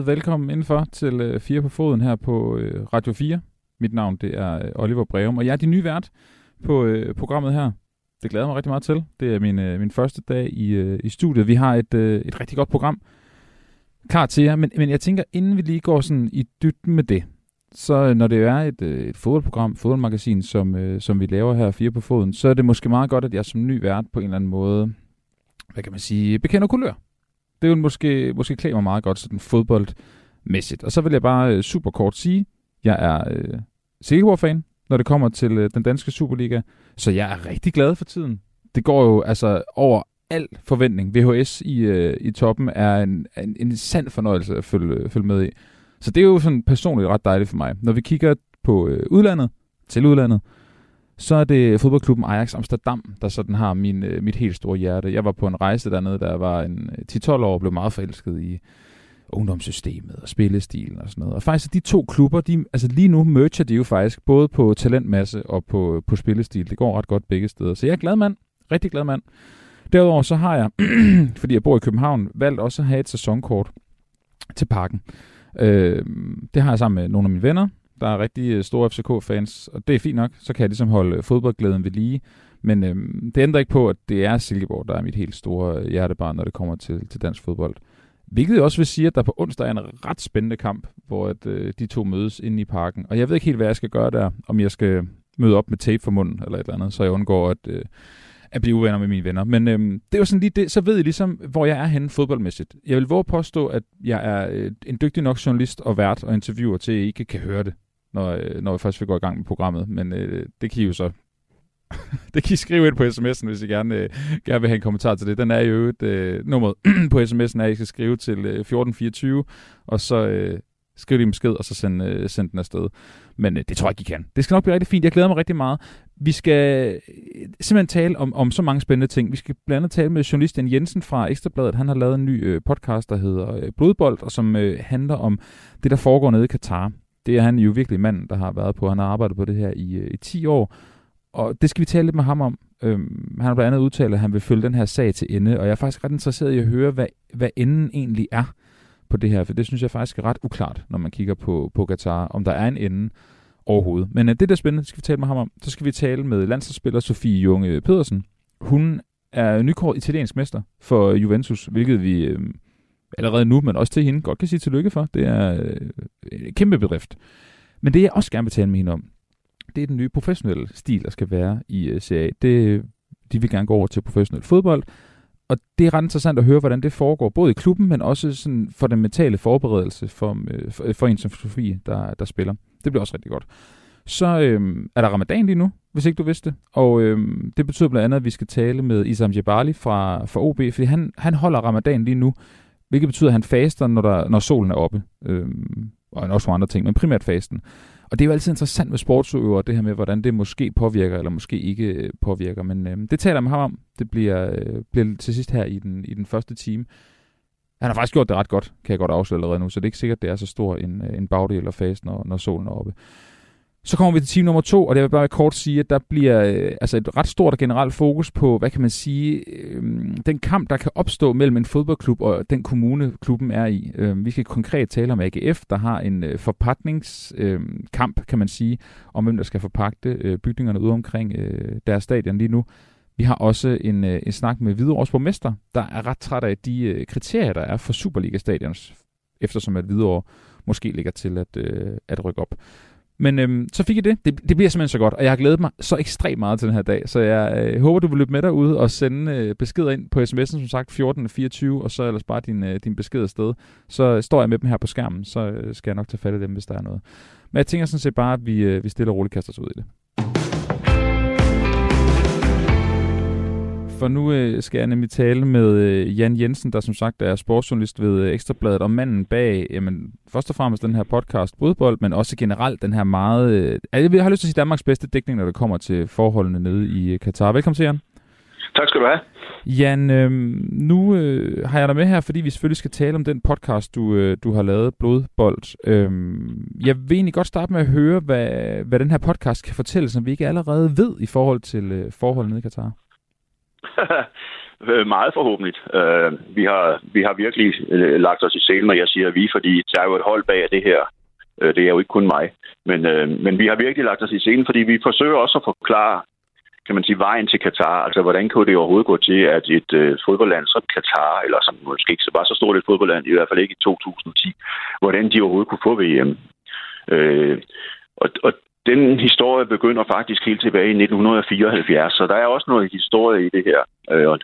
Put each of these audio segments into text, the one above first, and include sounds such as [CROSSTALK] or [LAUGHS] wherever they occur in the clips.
hermed velkommen indenfor til øh, Fire på Foden her på øh, Radio 4. Mit navn det er øh, Oliver Breum, og jeg er din nye vært på øh, programmet her. Det glæder mig rigtig meget til. Det er min, øh, min første dag i, øh, i studiet. Vi har et, øh, et rigtig godt program klar til jer, men, men jeg tænker, inden vi lige går sådan i dybden med det, så øh, når det er et, øh, et fodboldprogram, fodboldmagasin, som, øh, som vi laver her Fire på Foden, så er det måske meget godt, at jeg som ny vært på en eller anden måde, hvad kan man sige, bekender kulør det vil måske, måske klæde mig meget godt sådan fodboldmæssigt. Og så vil jeg bare øh, super kort sige, jeg er øh, Silkeborg-fan, når det kommer til øh, den danske Superliga, så jeg er rigtig glad for tiden. Det går jo altså over al forventning. VHS i, øh, i toppen er en, en, en sand fornøjelse at følge, øh, følge med i. Så det er jo sådan personligt ret dejligt for mig. Når vi kigger på øh, udlandet, til udlandet, så er det fodboldklubben Ajax Amsterdam, der sådan har min, øh, mit helt store hjerte. Jeg var på en rejse dernede, der var en øh, 10-12 år og blev meget forelsket i ungdomssystemet og spillestilen og sådan noget. Og faktisk de to klubber, de, altså lige nu merger de jo faktisk både på talentmasse og på, øh, på spillestil. Det går ret godt begge steder. Så jeg er glad mand. Rigtig glad mand. Derudover så har jeg, [CLEARS THROAT] fordi jeg bor i København, valgt også at have et sæsonkort til parken. Øh, det har jeg sammen med nogle af mine venner, der er rigtig øh, store FCK-fans, og det er fint nok, så kan jeg ligesom holde øh, fodboldglæden ved lige. Men øhm, det ændrer ikke på, at det er Silkeborg, der er mit helt store øh, hjertebarn, når det kommer til, til dansk fodbold. Hvilket også vil sige, at der på onsdag er en ret spændende kamp, hvor at, øh, de to mødes inde i parken. Og jeg ved ikke helt, hvad jeg skal gøre der. Om jeg skal møde op med tape for munden eller et eller andet, så jeg undgår at, øh, at blive uvenner med mine venner. Men øh, det er jo sådan lige det, så ved jeg ligesom, hvor jeg er henne fodboldmæssigt. Jeg vil våge påstå, at jeg er øh, en dygtig nok journalist og vært og interviewer til, at I ikke kan høre det når, øh, når vi først vil gå i gang med programmet. Men øh, det kan I jo så [LAUGHS] det kan I skrive ind på sms'en, hvis I gerne, øh, gerne vil have en kommentar til det. Den er jo et øh, nummer [CLEARS THROAT] på sms'en, er, at I skal skrive til øh, 1424, og så øh, skriv din besked, og så send, øh, send den afsted. Men øh, det tror jeg ikke, I kan. Det skal nok blive rigtig fint. Jeg glæder mig rigtig meget. Vi skal øh, simpelthen tale om, om så mange spændende ting. Vi skal blandt andet tale med journalisten Jensen fra Ekstrabladet. Han har lavet en ny øh, podcast, der hedder øh, Blodbold, og som øh, handler om det, der foregår nede i Katar det er han jo virkelig mand, der har været på. Han har arbejdet på det her i, øh, i 10 år, og det skal vi tale lidt med ham om. Øhm, han har blandt andet udtalt, at han vil følge den her sag til ende, og jeg er faktisk ret interesseret i at høre, hvad, hvad enden egentlig er på det her, for det synes jeg faktisk er ret uklart, når man kigger på, på Qatar, om der er en ende overhovedet. Men øh, det der er spændende, det skal vi tale med ham om. Så skal vi tale med landsholdsspiller Sofie Junge Pedersen. Hun er nykort italiensk mester for Juventus, hvilket vi øh, allerede nu, men også til hende, godt kan sige tillykke for. Det er øh, en kæmpe bedrift. Men det, jeg også gerne vil tale med hende om, det er den nye professionelle stil, der skal være i øh, CA. Det, de vil gerne gå over til professionel fodbold, og det er ret interessant at høre, hvordan det foregår, både i klubben, men også sådan for den mentale forberedelse for, øh, for, øh, for en som Sofie, der, der spiller. Det bliver også rigtig godt. Så øh, er der ramadan lige nu, hvis ikke du vidste. Og øh, det betyder blandt andet, at vi skal tale med Isam Jabali fra, fra OB, fordi han, han holder ramadan lige nu hvilket betyder, at han faster, når, der, når solen er oppe. Øhm, og også nogle andre ting, men primært fasten. Og det er jo altid interessant med sportsøver, det her med, hvordan det måske påvirker, eller måske ikke øh, påvirker. Men øhm, det taler jeg med ham om. Det bliver, øh, bliver til sidst her i den, i den første time. Han har faktisk gjort det ret godt, kan jeg godt afsløre allerede nu, så det er ikke sikkert, det er så stor en, øh, en bagdel eller fase, når, når solen er oppe. Så kommer vi til team nummer to, og det vil bare kort sige, at der bliver øh, altså et ret stort og generelt fokus på, hvad kan man sige, øh, den kamp, der kan opstå mellem en fodboldklub og den kommune, klubben er i. Øh, vi skal konkret tale om AGF, der har en øh, forpakningskamp, øh, kan man sige, om hvem der skal forpagte øh, bygningerne ude omkring øh, deres stadion lige nu. Vi har også en, øh, en snak med Hvidovres borgmester, der er ret træt af de øh, kriterier, der er for Superliga-stadions, eftersom at Hvidovre måske ligger til at, øh, at rykke op. Men øhm, så fik jeg det. det. Det bliver simpelthen så godt, og jeg har glædet mig så ekstremt meget til den her dag. Så jeg øh, håber, du vil løbe med derude og sende øh, beskeder ind på sms'en, som sagt 1424, og så ellers bare din, øh, din besked afsted. Så står jeg med dem her på skærmen, så øh, skal jeg nok tage fat i dem, hvis der er noget. Men jeg tænker sådan set bare, at vi, øh, vi stille og roligt kaster os ud i det. For nu øh, skal jeg nemlig tale med øh, Jan Jensen, der som sagt er sportsjournalist ved øh, Ekstrabladet, og manden bag, jamen, først og fremmest den her podcast Bodbold, men også generelt den her meget, øh, jeg har lyst til at sige Danmarks bedste dækning, når det kommer til forholdene nede i øh, Katar. Velkommen til, Jan. Tak skal du have. Jan, øh, nu øh, har jeg dig med her, fordi vi selvfølgelig skal tale om den podcast, du, øh, du har lavet, Blodbold. Øh, jeg vil egentlig godt starte med at høre, hvad, hvad den her podcast kan fortælle, som vi ikke allerede ved i forhold til øh, forholdene nede i Katar. [LAUGHS] Øh, meget forhåbentlig. Øh, vi, har, vi har virkelig øh, lagt os i selen, når jeg siger vi, fordi der er jo et hold bag det her. Øh, det er jo ikke kun mig. Men, øh, men vi har virkelig lagt os i scenen, fordi vi forsøger også at forklare kan man sige, vejen til Katar. Altså, hvordan kunne det overhovedet gå til, at et øh, fodboldland som Katar, eller som måske ikke var så stort et fodboldland, i hvert fald ikke i 2010, hvordan de overhovedet kunne få VM. Øh, og, og den historie begynder faktisk helt tilbage i 1974, så der er også noget historie i det her, øh,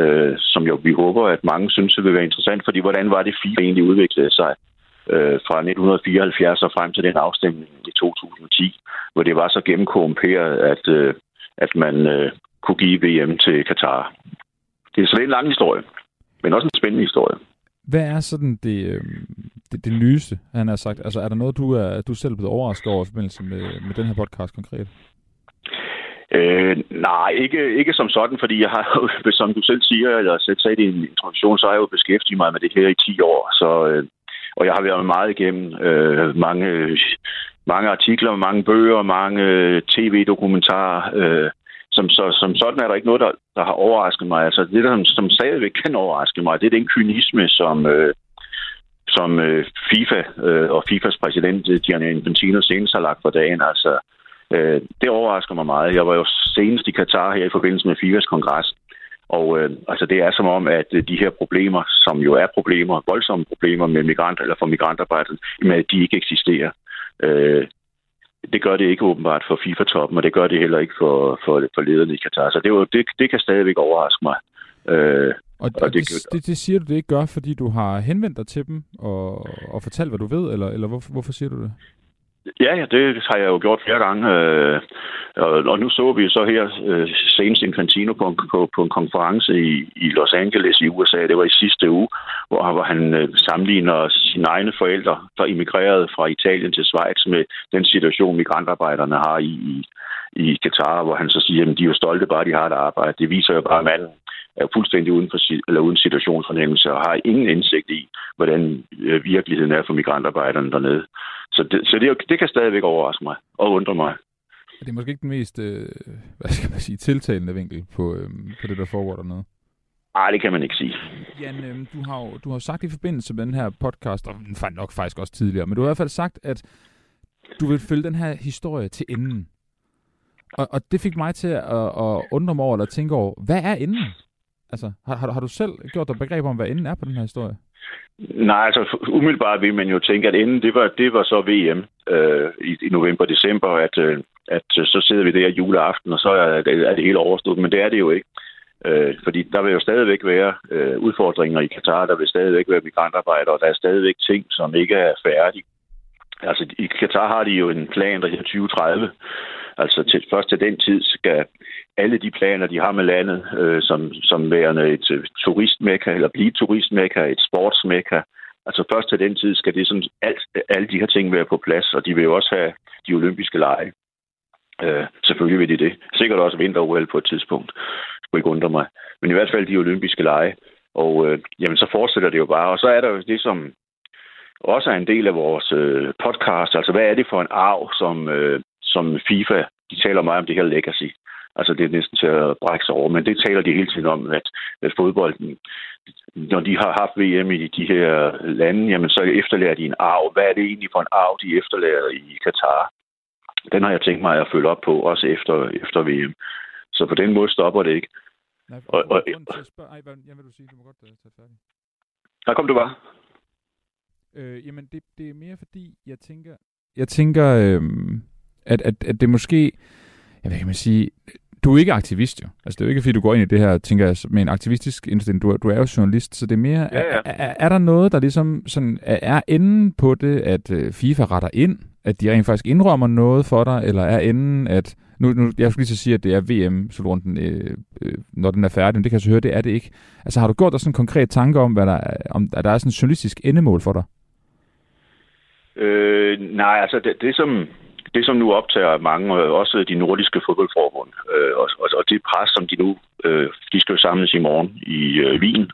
øh, som jo vi håber, at mange synes, det vil være interessant, fordi hvordan var det FIFA egentlig udviklede sig øh, fra 1974 og frem til den afstemning i 2010, hvor det var så gennemkorrumperet, at, øh, at man øh, kunne give VM til Katar. Det er så en lang historie, men også en spændende historie. Hvad er sådan det, øh, det, det nyeste, han har sagt? Altså, er der noget, du er, du er selv blevet overrasket over i forbindelse med, med den her podcast konkret? Øh, nej, ikke, ikke som sådan, fordi jeg har [LAUGHS] som du selv siger, eller selv sagde i din introduktion, så har jeg jo beskæftiget mig med det her i 10 år, så, øh, og jeg har været meget igennem øh, mange, mange artikler, mange bøger, mange øh, tv-dokumentarer, øh, som, så, som sådan er der ikke noget, der, der har overrasket mig. Altså det, der som stadigvæk kan overraske mig, det er den kynisme, som, øh, som øh, FIFA øh, og FIFAs præsident øh, Gianni Infantino senest har lagt for dagen. Altså, øh, det overrasker mig meget. Jeg var jo senest i Katar her i forbindelse med FIFAs kongres, og øh, altså, det er som om, at øh, de her problemer, som jo er problemer, voldsomme problemer med migranter eller for migrantarbejdere, at de ikke eksisterer. Øh, det gør det ikke åbenbart for FIFA-toppen, og det gør det heller ikke for, for, for lederne i Katar. Så det, var, det, det kan stadigvæk overraske mig. Øh, og, og det, det, det siger du det ikke gør, fordi du har henvendt dig til dem og, og fortalt, hvad du ved, eller, eller hvorfor, hvorfor siger du det? Ja, ja, det har jeg jo gjort flere gange. Øh, og, nu så vi så her øh, senest Infantino på, på, på en konference i, i Los Angeles i USA. Det var i sidste uge, hvor, hvor han øh, sammenligner sine egne forældre, der immigrerede fra Italien til Schweiz, med den situation, migrantarbejderne har i, i, i Katar, hvor han så siger, at de er jo stolte bare, at de har et arbejde. Det viser jo bare, at manden er fuldstændig uden, for, eller uden situationsfornemmelse og har ingen indsigt i, hvordan øh, virkeligheden er for migrantarbejderne dernede. Så det, så det, det kan stadigvæk overraske mig og undre mig. Det er måske ikke den mest, øh, hvad skal man sige, tiltalende vinkel på, øh, på det, der foregår dernede. Nej, det kan man ikke sige. Jan, øh, du har jo du har sagt i forbindelse med den her podcast, og fandt nok faktisk også tidligere, men du har i hvert fald sagt, at du vil følge den her historie til enden. Og, og det fik mig til at, at undre mig over, eller tænke over, hvad er enden? Altså, har, har, har du selv gjort dig begreb om, hvad enden er på den her historie? Nej, altså umiddelbart vil man jo tænke, at inden det var, det var så VM øh, i, i november-december, at, øh, at øh, så sidder vi der juleaften, og så er det, er det hele overstået. Men det er det jo ikke. Øh, fordi der vil jo stadigvæk være øh, udfordringer i Katar, der vil stadigvæk være migrantarbejdere, og der er stadigvæk ting, som ikke er færdige. Altså i Katar har de jo en plan, der hedder 2030. Altså til, først til den tid skal alle de planer, de har med landet, øh, som, som værende et uh, turistmekka, eller blive turistmekka, et sportsmekka, altså først til den tid skal det sådan, alt, alle de her ting være på plads, og de vil jo også have de olympiske lege. Øh, selvfølgelig vil de det. Sikkert også vinter på et tidspunkt. Det skulle ikke undre mig. Men i hvert fald de olympiske lege. Og øh, jamen, så fortsætter det jo bare. Og så er der jo det, som også er en del af vores øh, podcast. Altså, hvad er det for en arv, som, øh, som FIFA, de taler meget om det her legacy. Altså det er næsten til at brække sig over, men det taler de hele tiden om, at, at fodbolden, når de har haft VM i de her lande, jamen så efterlærer de en arv. Hvad er det egentlig for en arv, de efterlærer i Katar? Den har jeg tænkt mig at følge op på, også efter, efter VM. Så på den måde stopper det ikke. Nej, og, og, spørge, ej, hvad, hvad vil du? Du må godt uh, tage færdig. Der kom du bare. Øh, jamen, det, det er mere fordi, jeg tænker, jeg tænker, øh, at, at, at det måske, jeg hvad kan man sige, du er ikke aktivist jo. Altså det er jo ikke, fordi du går ind i det her, tænker jeg, med en aktivistisk indstilling. Du, du er jo journalist, så det er mere, ja, ja. Er, er, er der noget, der ligesom sådan, er, er enden på det, at uh, FIFA retter ind? At de rent faktisk indrømmer noget for dig? Eller er enden, at nu, nu jeg skulle lige så sige, at det er VM, slutrunden, øh, øh, når den er færdig, men det kan jeg så høre, det er det ikke. Altså har du gjort dig sådan en konkret tanke om, hvad der er, om at der er sådan en journalistisk endemål for dig? Øh, nej, altså det, det som det, som nu optager mange, også de nordiske fodboldforbund, øh, og, og, og det pres, som de nu, øh, de skal jo samles i morgen i øh, Wien,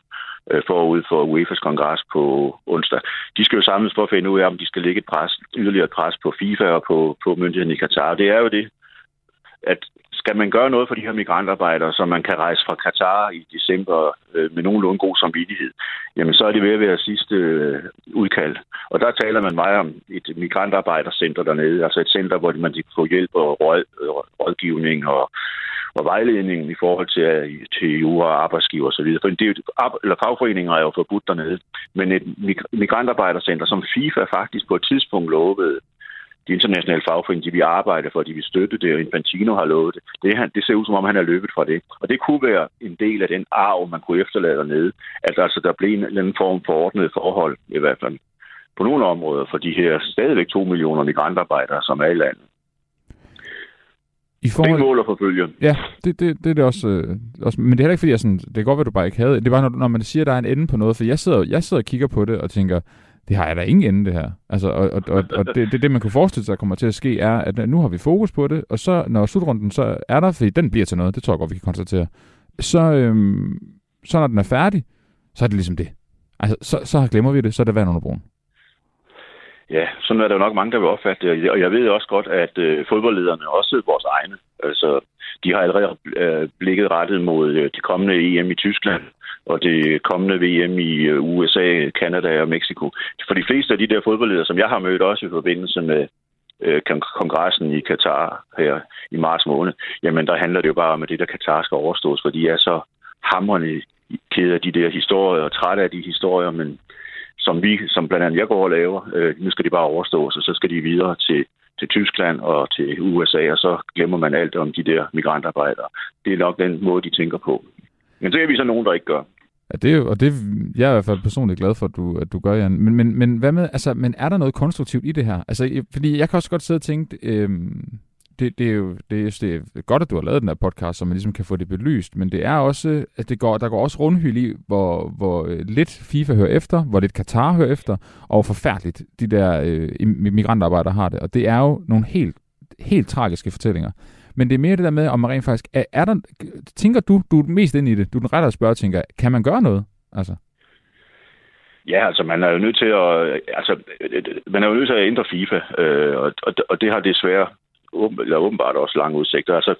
øh, forud for UEFA's kongres på onsdag. De skal jo samles for at finde ud af, om de skal lægge et pres, yderligere pres på FIFA og på, på myndighederne i Katar. Det er jo det, at skal man gøre noget for de her migrantarbejdere, så man kan rejse fra Katar i december øh, med nogenlunde god samvittighed, jamen så er det ved at være sidste øh, udkald. Og der taler man meget om et migrantarbejdercenter dernede, altså et center, hvor man kan få hjælp og råd, øh, rådgivning og, og vejledning i forhold til, øh, til jura og arbejdsgiver osv. For det er jo, eller fagforeninger er jo forbudt dernede. Men et migrantarbejdercenter, som FIFA faktisk på et tidspunkt lovede, de internationale fagforeninger, de vil arbejde for, de vil støtte det, og Infantino har lovet det. Det, han, det ser ud som om, han er løbet fra det. Og det kunne være en del af den arv, man kunne efterlade dernede. At altså, der blev en eller anden form for ordnet forhold, i hvert fald på nogle områder, for de her stadigvæk to millioner migrantarbejdere, som er i landet. I forhold... Det mål at forfølge. Ja, det, det, det er det også, øh, også. Men det er heller ikke, fordi jeg sådan, det er godt, at du bare ikke havde. Det var, når, når man siger, at der er en ende på noget. For jeg sidder, jeg sidder og kigger på det og tænker, det har jeg da ingen ende, det her. Altså, og, og, og, og det, det, det, man kunne forestille sig, kommer til at ske, er, at nu har vi fokus på det, og så, når slutrunden så er der, fordi den bliver til noget, det tror jeg godt, vi kan konstatere, så, øhm, så når den er færdig, så er det ligesom det. Altså, så, så glemmer vi det, så er det vand under broen. Ja, sådan er der jo nok mange, der vil opfatte det. Og jeg ved også godt, at øh, fodboldlederne, også vores egne, altså, de har allerede øh, blikket rettet mod øh, de kommende EM i Tyskland, og det kommende VM i øh, USA, Kanada og Mexico. For de fleste af de der fodboldledere, som jeg har mødt også i forbindelse med øh, kongressen i Katar her i marts måned, jamen der handler det jo bare om, at det der Katar skal overstås, for de er så hamrende kede af de der historier og trætte af de historier, men som vi, som blandt andet jeg går og laver, øh, nu skal de bare overstås, og så skal de videre til, til Tyskland og til USA, og så glemmer man alt om de der migrantarbejdere. Det er nok den måde, de tænker på. Men det er vi så nogen, der ikke gør. Ja, det er jo, og det, jeg er i hvert fald personligt glad for, at du, at du gør, Jan. Men, men, men, hvad med, altså, men er der noget konstruktivt i det her? Altså, fordi jeg kan også godt sidde og tænke, øhm, det, det, er jo det, det er godt, at du har lavet den her podcast, så man ligesom kan få det belyst, men det er også, at det går, der går også rundhyld i, hvor, hvor øh, lidt FIFA hører efter, hvor lidt Katar hører efter, og hvor forfærdeligt de der øh, migrantarbejdere har det. Og det er jo nogle helt, helt tragiske fortællinger. Men det er mere det der med, om man rent faktisk... Er, er der, tænker du, du er mest ind i det, du er den rette at spørge, tænker, kan man gøre noget? Altså. Ja, altså man er jo nødt til at, altså, man er jo nødt til at ændre FIFA, øh, og, og, og det har desværre eller åbenbart også lange udsigter. Altså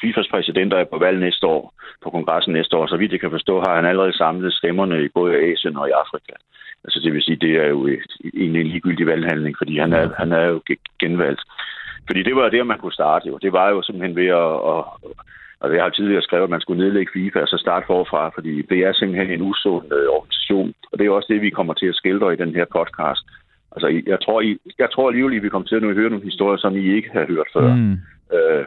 FIFAs præsident er på valg næste år, på kongressen næste år, så vidt jeg kan forstå, har han allerede samlet stemmerne i både Asien og i Afrika. Altså det vil sige, det er jo egentlig en ligegyldig valghandling, fordi han er, han er jo genvalgt. Fordi det var det, man kunne starte jo. Det var jo simpelthen ved at, at og jeg har tidligere skrevet, at man skulle nedlægge FIFA og så starte forfra, fordi det er simpelthen en usund øh, organisation. Og det er også det, vi kommer til at skildre i den her podcast. Altså, jeg tror, I, jeg tror alligevel, at vi kommer til at høre nogle historier, som I ikke har hørt før. Mm. Øh,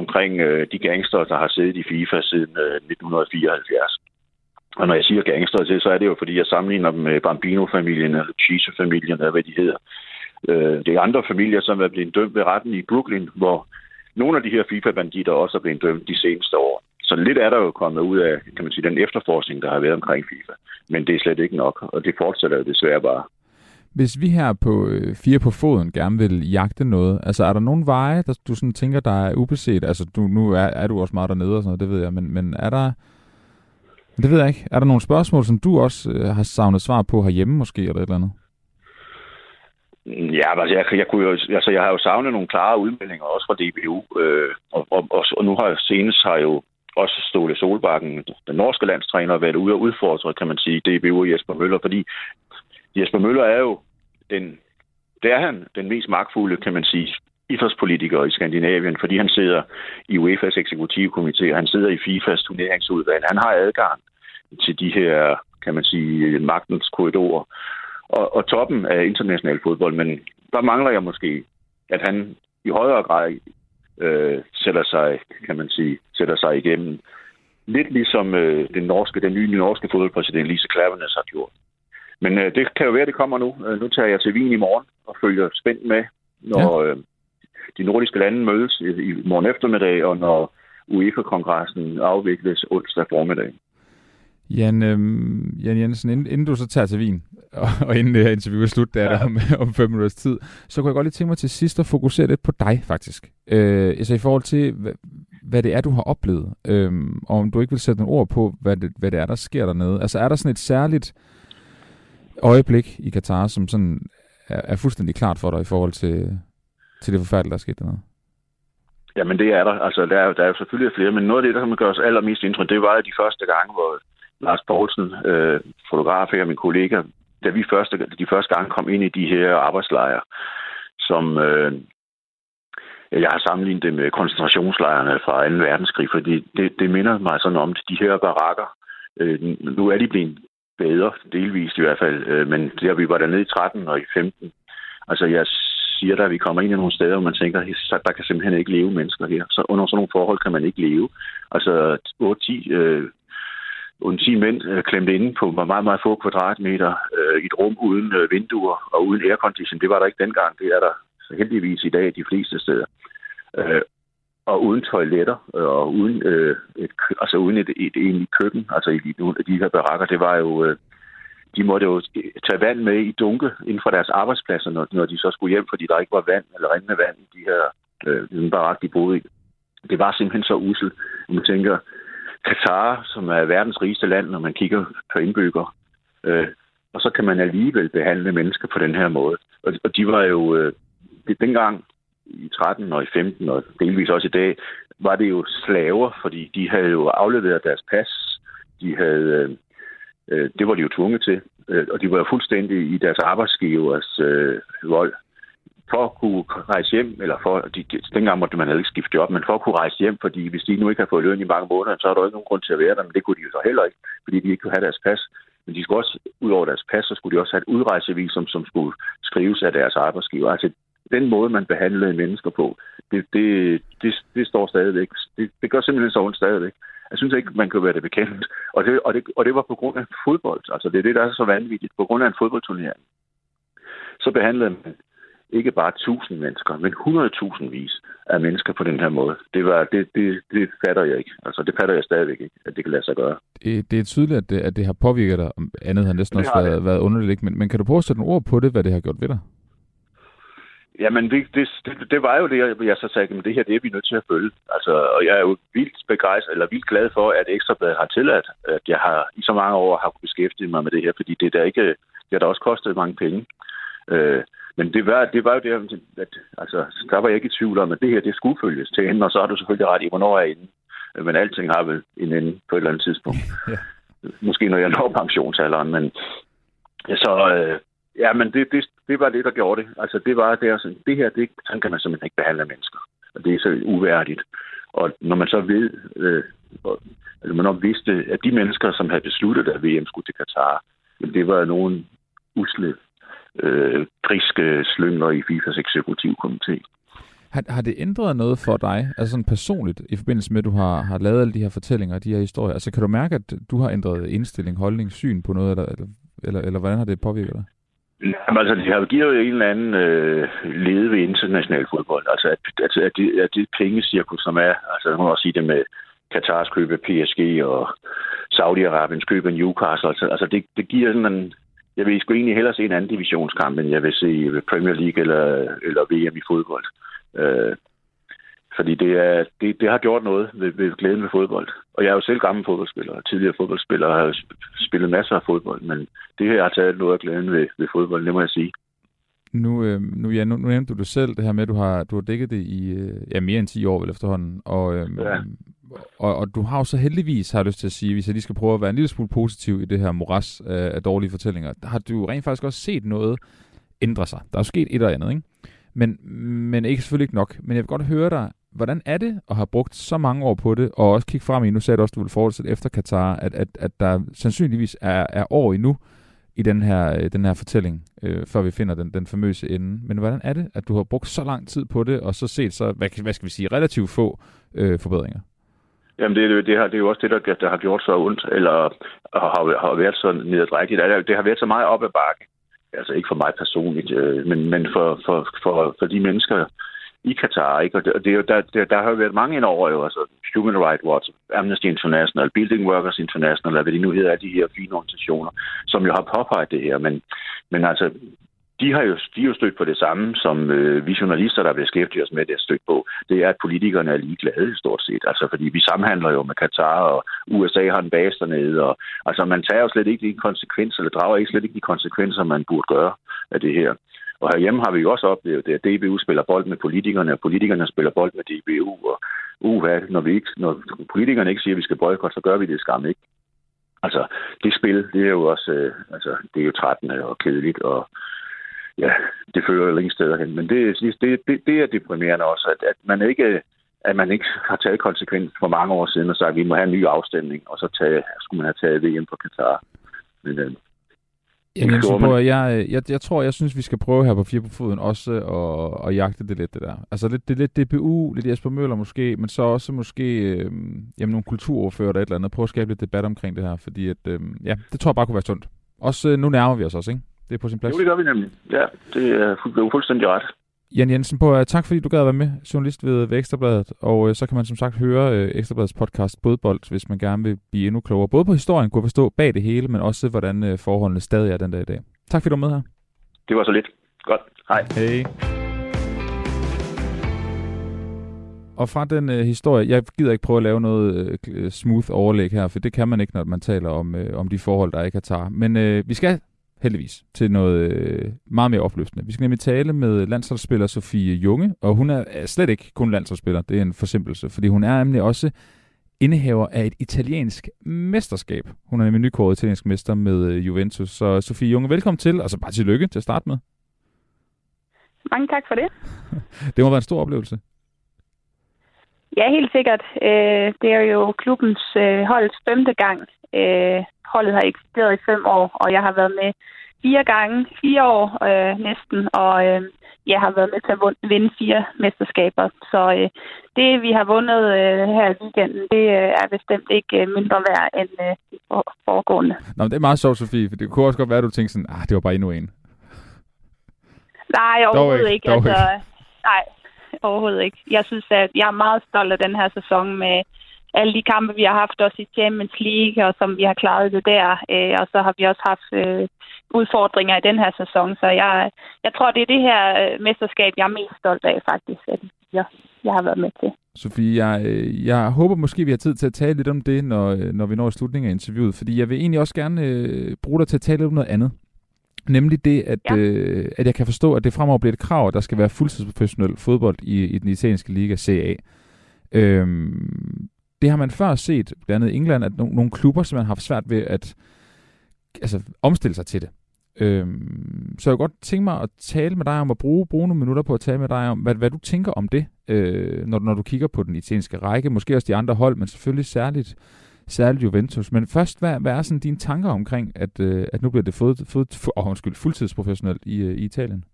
omkring øh, de gangster, der har siddet i FIFA siden øh, 1974. Og når jeg siger gangster, så er det jo, fordi jeg sammenligner dem med Bambino-familien eller Cheese-familien, eller hvad de hedder. Øh, det er andre familier, som er blevet dømt ved retten i Brooklyn, hvor nogle af de her FIFA-banditter også er blevet dømt de seneste år. Så lidt er der jo kommet ud af, kan man sige, den efterforskning, der har været omkring FIFA. Men det er slet ikke nok, og det fortsætter jo desværre bare. Hvis vi her på øh, Fire på Foden gerne vil jagte noget, altså er der nogle veje, der du sådan tænker, der er ubeset? Altså du, nu er, er du også meget dernede og sådan noget, det ved jeg, men, men er der... Det ved jeg ikke. Er der nogle spørgsmål, som du også øh, har savnet svar på herhjemme måske, eller et eller andet? Ja, altså jeg, jeg, kunne jo, altså jeg har jo savnet nogle klare udmeldinger også fra DBU, øh, og, og, og, og nu har jeg senest har jo også Ståle Solbakken, den norske landstræner, været ude og udfordre, kan man sige, DBU og Jesper Møller, fordi Jesper Møller er jo den, det er han, den mest magtfulde, kan man sige, idrætspolitiker i Skandinavien, fordi han sidder i UEFA's eksekutivkomité, og han sidder i FIFAs turneringsudvalg. Han har adgang til de her, kan man sige, magtens korridorer og, og toppen af international fodbold, men der mangler jeg måske, at han i højere grad øh, sætter sig, kan man sige, sætter sig igennem. Lidt ligesom øh, den, norske, den nye norske fodboldpræsident Lise Klavernes har gjort. Men øh, det kan jo være, det kommer nu. Øh, nu tager jeg til Wien i morgen og følger spændt med, når ja. øh, de nordiske lande mødes i, i morgen eftermiddag, og når UEFA-kongressen afvikles onsdag formiddag. Jan, øhm, Jan Jensen, inden, inden du så tager til Wien, [LAUGHS] og, og inden det her interview er slut, der er der om, [LAUGHS] om fem minutters tid, så kunne jeg godt lige tænke mig til sidst at fokusere lidt på dig, faktisk. Øh, altså i forhold til, hvad, hvad det er, du har oplevet, øh, og om du ikke vil sætte nogle ord på, hvad det, hvad det er, der sker dernede. Altså er der sådan et særligt øjeblik i Katar, som sådan er, er fuldstændig klart for dig i forhold til, til det forfærdelige, der er sket dernede? Jamen det er der. Altså der er, der er jo selvfølgelig flere, men noget af det, der gøre os allermest indtryk, det var de første gange, hvor Lars Poulsen, øh, fotograf her, min kollega, da vi første, de første gange kom ind i de her arbejdslejre, som øh, jeg har sammenlignet det med koncentrationslejrene fra 2. verdenskrig, fordi det, det minder mig sådan om de her barakker. Øh, nu er de blevet bedre, delvist i hvert fald, øh, men der vi var dernede i 13 og i 15. Altså jeg siger der, at vi kommer ind i nogle steder, hvor man tænker, at der kan simpelthen ikke leve mennesker her. Så under sådan nogle forhold kan man ikke leve. Altså 8-10 øh, 10 mænd øh, klemt inde på meget, meget få kvadratmeter øh, i et rum uden øh, vinduer og uden aircondition. Det var der ikke dengang. Det er der heldigvis i dag de fleste steder. Øh, og uden toiletter, øh, og uden, øh, et, altså uden et, et egentligt køkken, altså i nogle af de her barakker, det var jo, øh, de måtte jo tage vand med i dunke inden for deres arbejdspladser, når, når de så skulle hjem, fordi der ikke var vand eller rindende vand i de her øh, barak, de boede i. Det var simpelthen så uselt. Man tænker, Katar, som er verdens rigeste land, når man kigger på indbygger, øh, og så kan man alligevel behandle mennesker på den her måde. Og, og de var jo, øh, dengang i 13 og i 15 og delvis også i dag, var det jo slaver, fordi de havde jo afleveret deres pas. De havde, øh, øh det var de jo tvunget til, øh, og de var jo fuldstændig i deres arbejdsgivers øh, vold. For at kunne rejse hjem, eller for, de, de, dengang måtte man ikke skifte job, men for at kunne rejse hjem, fordi hvis de nu ikke har fået løn i mange måneder, så er der jo ikke nogen grund til at være der, men det kunne de jo så heller ikke, fordi de ikke kunne have deres pas. Men de skulle også, ud over deres pas, så skulle de også have et udrejsevisum, som skulle skrives af deres arbejdsgiver. Altså den måde, man behandlede mennesker på, det, det, det, det står stadigvæk. Det, det gør simpelthen så ondt stadigvæk. Jeg synes ikke, man kan være det bekendt. Og det, og, det, og det var på grund af fodbold. Altså, det er det, der er så vanvittigt. På grund af en fodboldturnering. Så behandlede man ikke bare tusind mennesker, men 100.000 vis af mennesker på den her måde. Det, var, det, det, det fatter jeg ikke. Altså, det fatter jeg stadigvæk ikke, at det kan lade sig gøre. Det, det er tydeligt, at det, at det har påvirket dig. Andet har næsten også været, været underligt. Men, men kan du prøve at sætte nogle ord på det, hvad det har gjort ved dig? Jamen, det, det, det, det var jo det, jeg så sagde, at det her det er vi nødt til at følge. Altså, og jeg er jo vildt begejstret, eller vildt glad for, at Ekstrabladet har tilladt, at jeg har i så mange år har kunnet beskæftige mig med det her, fordi det, der ikke, det har da også kostet mange penge. Øh, men det var, det var jo det, at altså, der var jeg ikke i tvivl om, at det her, det skulle følges til ende, og så har du selvfølgelig ret i, hvornår er inde. Men alting har vel en ende på et eller andet tidspunkt. ja. Måske når jeg når pensionsalderen, men så, øh, Ja, men det, det, det var det, der gjorde det. Altså, det var det, altså, det her, det, sådan kan man simpelthen ikke behandle mennesker. Og det er så uværdigt. Og når man så ved, øh, altså man nok vidste, at de mennesker, som havde besluttet, at VM skulle til Katar, det var nogle usle, øh, griske slyngler i FIFAs eksekutivkomité. Har, har det ændret noget for dig, altså sådan personligt, i forbindelse med, at du har, har lavet alle de her fortællinger, de her historier? Altså kan du mærke, at du har ændret indstilling, holdning, syn på noget, eller, eller, eller hvordan har det påvirket dig? Jamen, altså, det har giver jo en eller anden øh, lede ved international fodbold. Altså, at, at, at, det, at det pengecirkus, som er, altså, man må også sige det med Katars køb af PSG og Saudi-Arabiens køb af Newcastle, altså, altså det, det giver sådan en, jeg vil sgu egentlig hellere se en anden divisionskamp, end jeg vil se Premier League eller, eller VM i fodbold. Øh, fordi det, er, det, det har gjort noget ved, ved glæden ved fodbold. Og jeg er jo selv gammel fodboldspiller, tidligere fodboldspiller, og har spillet masser af fodbold, men det her har taget noget af glæden ved, ved fodbold, det må jeg sige. Nu, øh, nu, ja, nu, nu nævnte du det selv, det her med, at du har, du har dækket det i øh, ja, mere end 10 år vel efterhånden. Og, øh, ja. og, og du har jo så heldigvis, har jeg lyst til at sige, hvis jeg lige skal prøve at være en lille smule positiv i det her moras af, af dårlige fortællinger, har du rent faktisk også set noget ændre sig. Der er jo sket et eller andet, ikke? Men, men ikke selvfølgelig ikke nok. Men jeg vil godt høre dig, hvordan er det at have brugt så mange år på det, og også kigge frem i, nu sagde du også, at du vil fortsætte efter Katar, at, at, at der sandsynligvis er, er år endnu i den her, øh, den her fortælling, øh, før vi finder den, den famøse ende. Men hvordan er det, at du har brugt så lang tid på det, og så set så, hvad, hvad skal vi sige, relativt få øh, forbedringer? Jamen, det, det, har, det er jo også det, der, der har gjort så ondt, eller har, har været så nedadræktigt. Altså, det har været så meget op ad bakke. Altså ikke for mig personligt, øh, men, men for, for, for, for de mennesker, i Katar. Ikke? Og det, og det er jo, der, der, der har jo været mange indover, jo, altså Human Rights Watch, Amnesty International, Building Workers International, hvad de nu hedder, de her fine organisationer, som jo har påpeget det her. Men, men altså, de har jo, de er jo stødt på det samme, som øh, vi journalister, der beskæftiger os med det, er stødt på. Det er, at politikerne er ligeglade, stort set. Altså, fordi vi samhandler jo med Katar, og USA har en base dernede. Og, altså, man tager jo slet ikke de konsekvenser, eller drager ikke slet ikke de konsekvenser, man burde gøre af det her. Og herhjemme har vi jo også oplevet det, at DBU spiller bold med politikerne, og politikerne spiller bold med DBU. Og uha, når, vi ikke, når politikerne ikke siger, at vi skal boykotte, så gør vi det skam ikke. Altså, det spil, det er jo også, øh, altså, det er jo trættende og kedeligt, og ja, det fører jo ingen steder hen. Men det, det, det, det er deprimerende også, at, at man ikke at man ikke har taget konsekvens for mange år siden og sagt, at vi må have en ny afstemning, og så tage, skulle man have taget det hjem på Katar. Men, øh, jeg, Jensen, på, jeg, jeg, jeg tror, jeg synes, vi skal prøve her på Fire på Foden også at, at jagte det lidt, det der. Altså lidt, det er lidt DBU, lidt Jesper Møller måske, men så også måske øh, jamen, nogle kulturordfører eller et eller andet. Prøve at skabe lidt debat omkring det her, fordi at, øh, ja, det tror jeg bare kunne være sundt. Også øh, nu nærmer vi os også, ikke? Det er på sin plads. Jo, det gør vi nemlig. Ja, det er, det er fuldstændig ret. Jan Jensen, på, tak fordi du gad at være med, journalist ved, ved Ekstrabladet, og uh, så kan man som sagt høre uh, Ekstrabladets podcast Bådbold, hvis man gerne vil blive endnu klogere, både på historien, kunne forstå bag det hele, men også hvordan uh, forholdene stadig er den dag i dag. Tak fordi du var med her. Det var så lidt. Godt. Hej. Hej. Og fra den uh, historie, jeg gider ikke prøve at lave noget uh, smooth overlæg her, for det kan man ikke, når man taler om, uh, om de forhold, der ikke er tager. Men uh, vi skal heldigvis, til noget øh, meget mere opløftende. Vi skal nemlig tale med landsholdsspiller Sofie Junge, og hun er slet ikke kun landsholdsspiller, det er en forsimpelse, fordi hun er nemlig også indehaver af et italiensk mesterskab. Hun er nemlig nykåret italiensk mester med øh, Juventus. Så Sofie Junge, velkommen til, og så bare tillykke til at starte med. Mange tak for det. [LAUGHS] det må være en stor oplevelse. Ja, helt sikkert. Øh, det er jo klubbens øh, holds femte gang. Øh, holdet har eksisteret i fem år, og jeg har været med fire gange, fire år øh, næsten, og øh, jeg har været med til at vinde fire mesterskaber. Så øh, det, vi har vundet øh, her i weekenden, det øh, er bestemt ikke øh, mindre værd end øh, foregående. Nå, men det er meget sjovt, Sofie, for det kunne også godt være, at du tænkte sådan, ah, det var bare endnu en. Nej, overhovedet ikke. ikke. Altså, ikke. Nej, overhovedet ikke. Jeg synes, at jeg er meget stolt af den her sæson med alle de kampe, vi har haft også i Champions League, og som vi har klaret det der. Øh, og så har vi også haft øh, udfordringer i den her sæson. Så jeg, jeg tror, det er det her øh, mesterskab, jeg er mest stolt af faktisk, at jeg, jeg har været med til. Sofie, jeg, øh, jeg håber måske, vi har tid til at tale lidt om det, når, øh, når vi når slutningen af interviewet, fordi jeg vil egentlig også gerne øh, bruge dig til at tale lidt om noget andet. Nemlig det, at, ja. øh, at jeg kan forstå, at det fremover bliver et krav, at der skal være fuldtidsprofessionel fodbold i, i den italienske liga CA. Øhm, det har man før set, blandt andet i England, at no- nogle klubber simpelthen har haft svært ved at altså, omstille sig til det. Øhm, så jeg vil godt tænke mig at tale med dig om at bruge, bruge nogle minutter på at tale med dig om, hvad, hvad du tænker om det, øh, når, når du kigger på den italienske række, måske også de andre hold, men selvfølgelig særligt, særligt Juventus. Men først, hvad, hvad er sådan dine tanker omkring, at, øh, at nu bliver det fået, fået, oh, undskyld, fuldtidsprofessionelt i, øh, i Italien?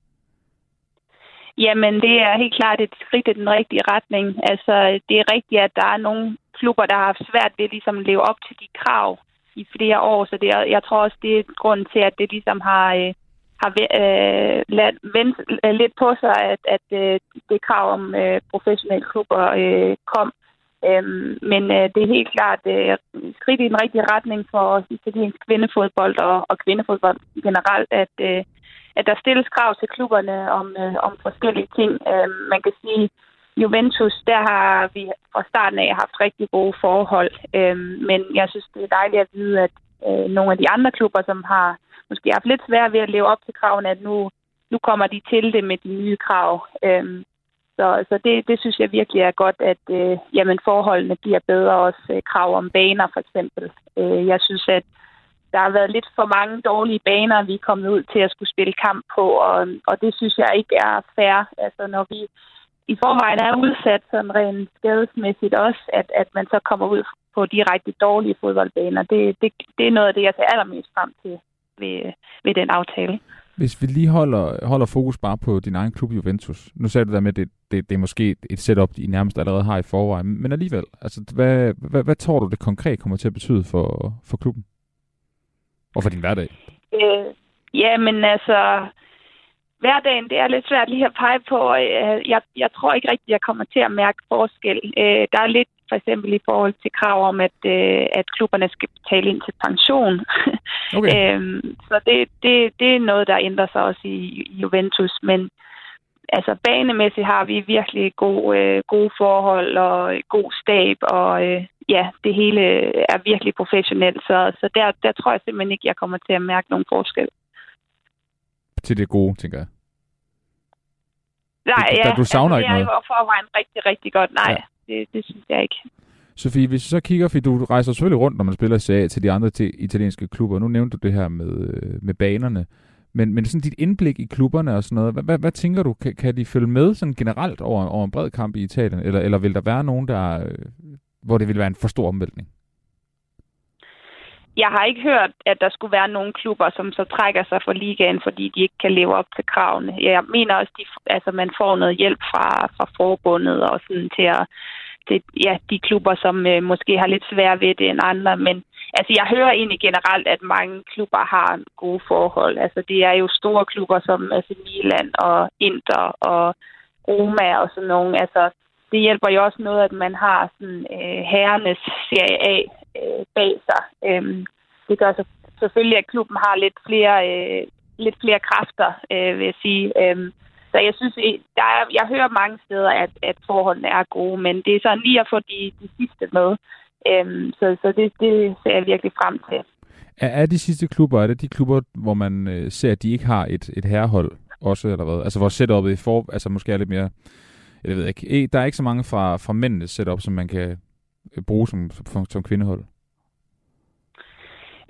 Jamen, det er helt klart et skridt i den rigtige retning. Altså, det er rigtigt, at der er nogle klubber, der har haft svært ved ligesom at leve op til de krav i flere år, så det er, jeg tror også, det er grunden til, at det ligesom har, øh, har øh, lad, vendt øh, lidt på sig, at, at øh, det krav om øh, professionelle klubber øh, kom. Øhm, men øh, det er helt klart øh, skridt i den rigtige retning for italiensk kvindefodbold og, og kvindefodbold generelt, at, øh, at der stilles krav til klubberne om, øh, om forskellige ting. Øh, man kan sige, Juventus, der har vi fra starten af haft rigtig gode forhold. øh, men jeg synes, det er dejligt at vide, at øh, nogle af de andre klubber, som har måske haft lidt svært ved at leve op til kravene, at nu, nu kommer de til det med de nye krav. Øh, så så det, det synes jeg virkelig er godt, at øh, jamen, forholdene bliver bedre. Også øh, krav om baner for eksempel. Øh, jeg synes, at der har været lidt for mange dårlige baner, vi er kommet ud til at skulle spille kamp på, og, og det synes jeg ikke er fair. Altså når vi i forvejen er udsat sådan rent skadesmæssigt også, at, at man så kommer ud på direkte dårlige fodboldbaner. Det, det, det er noget af det, jeg ser allermest frem til ved, ved den aftale. Hvis vi lige holder, holder fokus bare på din egen klub Juventus. Nu sagde du der med, at det, det, det er måske et setup, de nærmest allerede har i forvejen. Men alligevel, altså, hvad, hvad, hvad tror du, det konkret kommer til at betyde for, for klubben? Og for din hverdag? Øh, ja, men altså, hverdagen, det er lidt svært lige at pege på. Øh, jeg, jeg tror ikke rigtigt, jeg kommer til at mærke forskel. Øh, der er lidt for eksempel i forhold til krav om, at, øh, at klubberne skal betale ind til pension. [LAUGHS] Okay. øhm, så det, det, det er noget, der ændrer sig også i, Juventus. Men altså banemæssigt har vi virkelig gode, gode forhold og god stab, og ja, det hele er virkelig professionelt. Så, så der, der tror jeg simpelthen ikke, jeg kommer til at mærke nogen forskel til det gode, tænker jeg. Nej, det, ja. der, du savner altså, ikke noget. Det er forvejen rigtig, rigtig godt. Nej, ja. det, det synes jeg ikke. Sofie, hvis vi så kigger, fordi du rejser selvfølgelig rundt, når man spiller Serie A til de andre til italienske klubber. Nu nævnte du det her med, øh, med banerne. Men, men sådan dit indblik i klubberne og sådan noget, hvad, hvad, hvad tænker du? Kan, kan de følge med sådan generelt over, over en bred kamp i Italien? Eller, eller vil der være nogen, der, øh, hvor det vil være en for stor omvæltning? Jeg har ikke hørt, at der skulle være nogle klubber, som så trækker sig fra ligaen, fordi de ikke kan leve op til kravene. Jeg mener også, at altså, man får noget hjælp fra, fra forbundet og sådan til at til ja, de klubber, som øh, måske har lidt svært ved det end andre. Men altså, jeg hører egentlig generelt, at mange klubber har gode forhold. Altså, det er jo store klubber som altså, Milan og Inter og Roma og sådan nogle. Altså, det hjælper jo også noget, at man har sådan, øh, herrenes Serie A Øh, bag sig. Øhm, det gør så selvfølgelig, at klubben har lidt flere, øh, lidt flere kræfter, øh, vil jeg sige. Øhm, så jeg synes, der er, jeg hører mange steder, at, at forholdene er gode, men det er sådan lige at få de, de sidste med. Øhm, så så det, det ser jeg virkelig frem til. Er, er de sidste klubber, er det de klubber, hvor man øh, ser, at de ikke har et, et herrehold også, eller hvad? Altså hvor setupet i for, altså måske er lidt mere, jeg ved ikke, e, der er ikke så mange fra, fra mændenes setup, som man kan øh, bruge som, som, som kvindehold.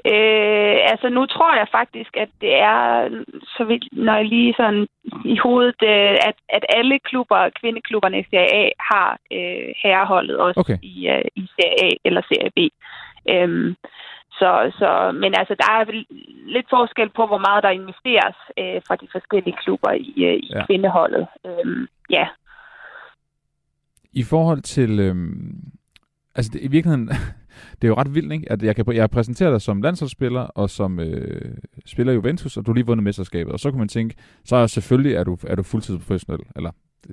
Øh, altså nu tror jeg faktisk, at det er, så vidt, når jeg lige sådan i hovedet, øh, at, at alle klubber, kvindeklubberne i Serie A har øh, herreholdet også okay. i, øh, i Serie A eller Serie B. Øhm, så, så, men altså, der er lidt forskel på, hvor meget der investeres øh, fra de forskellige klubber i, øh, i ja. kvindeholdet. Øhm, ja. I forhold til, øhm, altså det, i virkeligheden, det er jo ret vildt, ikke? at jeg, kan, jeg præsenterer dig som landsholdsspiller og som øh, spiller Juventus, og du har lige vundet mesterskabet. Og så kan man tænke, så er selvfølgelig er du, er du fuldtidsprofessionel. Eller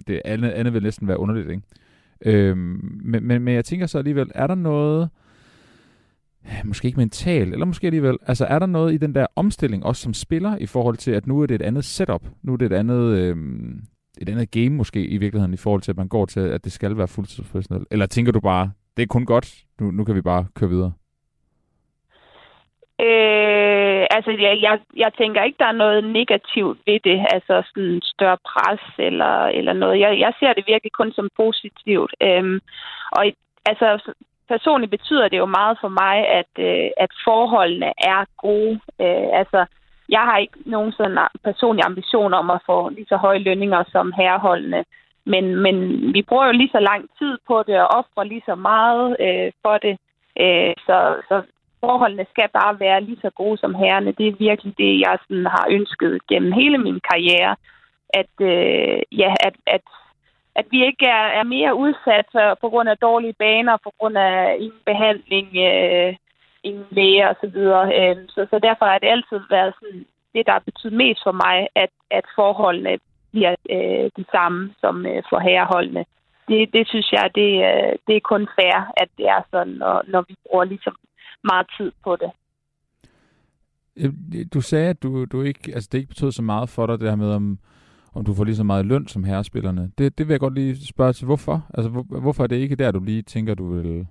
det andet, andet vil næsten være underligt, ikke? Øhm, men, men, men jeg tænker så alligevel, er der noget, måske ikke mentalt, eller måske alligevel, altså er der noget i den der omstilling, også som spiller, i forhold til, at nu er det et andet setup, nu er det et andet, øhm, et andet game måske i virkeligheden, i forhold til, at man går til, at det skal være fuldtidsprofessionel? Eller tænker du bare, det er kun godt, nu, nu kan vi bare køre videre? Øh, altså, jeg, jeg, jeg tænker ikke, der er noget negativt ved det, altså sådan større pres eller, eller noget. Jeg, jeg ser det virkelig kun som positivt. Øhm, og altså, personligt betyder det jo meget for mig, at, øh, at forholdene er gode. Øh, altså, jeg har ikke nogen sådan personlig ambition om at få lige så høje lønninger som herreholdene. Men, men vi bruger jo lige så lang tid på det og offrer lige så meget øh, for det. Øh, så, så forholdene skal bare være lige så gode som herrene. Det er virkelig det, jeg sådan har ønsket gennem hele min karriere. At, øh, ja, at, at, at vi ikke er, er mere udsat for, på grund af dårlige baner, på grund af ingen behandling, øh, ingen læge osv. Øh, så, så derfor har det altid været sådan, det, der har betydet mest for mig, at, at forholdene bliver øh, de samme som øh, for herreholdene. Det, det synes jeg, det, øh, det er kun fair, at det er sådan, når, når vi bruger ligesom meget tid på det. Du sagde, at du, du ikke, altså det ikke betød så meget for dig, det her med, om, om du får lige så meget løn som herrespillerne. Det, det vil jeg godt lige spørge til, hvorfor? Altså, hvor, hvorfor er det ikke der, du lige tænker, du vil,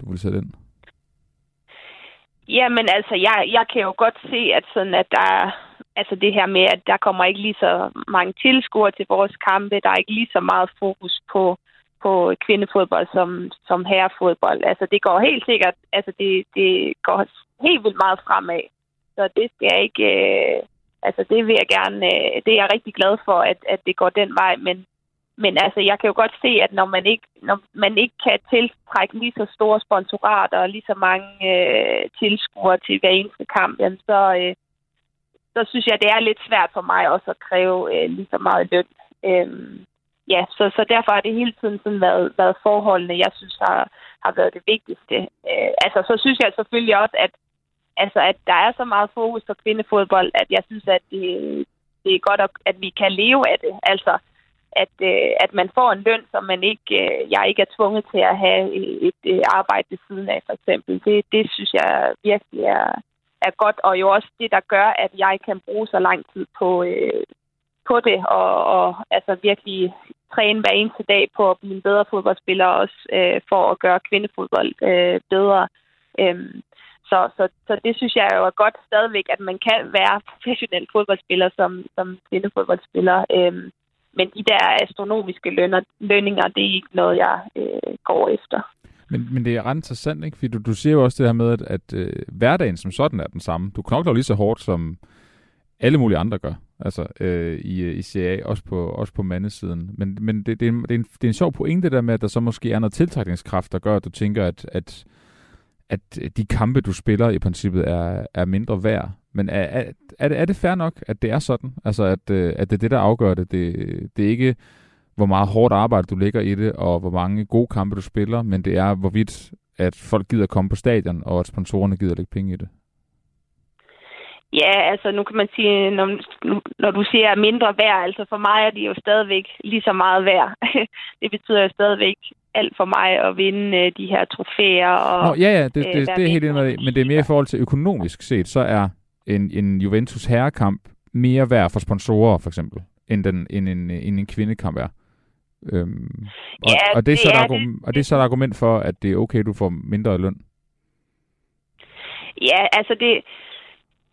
du vil sætte ind? Jamen altså, jeg, jeg kan jo godt se, at sådan, at der altså det her med, at der kommer ikke lige så mange tilskuere til vores kampe. Der er ikke lige så meget fokus på, på kvindefodbold som, som herrefodbold. Altså det går helt sikkert, altså det, det går helt vildt meget fremad. Så det skal jeg ikke, øh, altså det vil jeg gerne, øh, det er jeg rigtig glad for, at, at det går den vej. Men, men altså jeg kan jo godt se, at når man ikke, når man ikke kan tiltrække lige så store sponsorater og lige så mange øh, tilskuere til hver eneste kamp, jamen så, øh, så synes jeg, det er lidt svært for mig også at kræve øh, lige så meget løn. Øhm, ja, så, så derfor har det hele tiden sådan været, været forholdene, jeg synes har, har været det vigtigste. Øh, altså, så synes jeg selvfølgelig også, at, altså, at der er så meget fokus på kvindefodbold, at jeg synes, at det, det er godt, at vi kan leve af det. Altså, at, øh, at man får en løn, som man ikke, øh, jeg ikke er tvunget til at have et, et, et arbejde ved siden af, for eksempel. Det, det synes jeg virkelig er, er godt, og jo også det, der gør, at jeg kan bruge så lang tid på, øh, på det, og, og altså virkelig træne hver eneste dag på at blive en bedre fodboldspiller, også øh, for at gøre kvindefodbold øh, bedre. Øhm, så, så, så det synes jeg jo er godt stadigvæk, at man kan være professionel fodboldspiller som, som kvindefodboldspiller. Øhm, men de der astronomiske lønner, lønninger, det er ikke noget, jeg øh, går efter. Men, men det er ret interessant, ikke? Fordi du, du siger jo også det her med, at, at øh, hverdagen som sådan er den samme. Du knokler lige så hårdt, som alle mulige andre gør, altså øh, i, øh, i CA, også på, også på mandesiden. Men, men det, det, er en, det, er en, det er en sjov pointe der med, at der så måske er noget tiltrækningskraft, der gør, at du tænker, at, at, at de kampe, du spiller i princippet, er, er mindre værd. Men er, er, er, det, er det fair nok, at det er sådan? Altså, at, øh, at det er det, der afgør det? Det, det er ikke, hvor meget hårdt arbejde du lægger i det, og hvor mange gode kampe du spiller, men det er, hvorvidt at folk gider komme på stadion, og at sponsorerne gider lægge penge i det. Ja, altså nu kan man sige, når, når du siger mindre værd, altså for mig er det jo stadigvæk lige så meget værd. [LAUGHS] det betyder jo stadigvæk alt for mig at vinde øh, de her trofæer. Og, Nå, ja, ja, det, det, det, det er helt enig men det er mere i forhold til økonomisk set, så er en, en Juventus herrekamp mere værd for sponsorer, for eksempel, end, den, end, en, end en kvindekamp er. Øhm, og, ja, og, det er så det, er det, og det er så et argument for, at det er okay, du får mindre løn. Ja, altså det,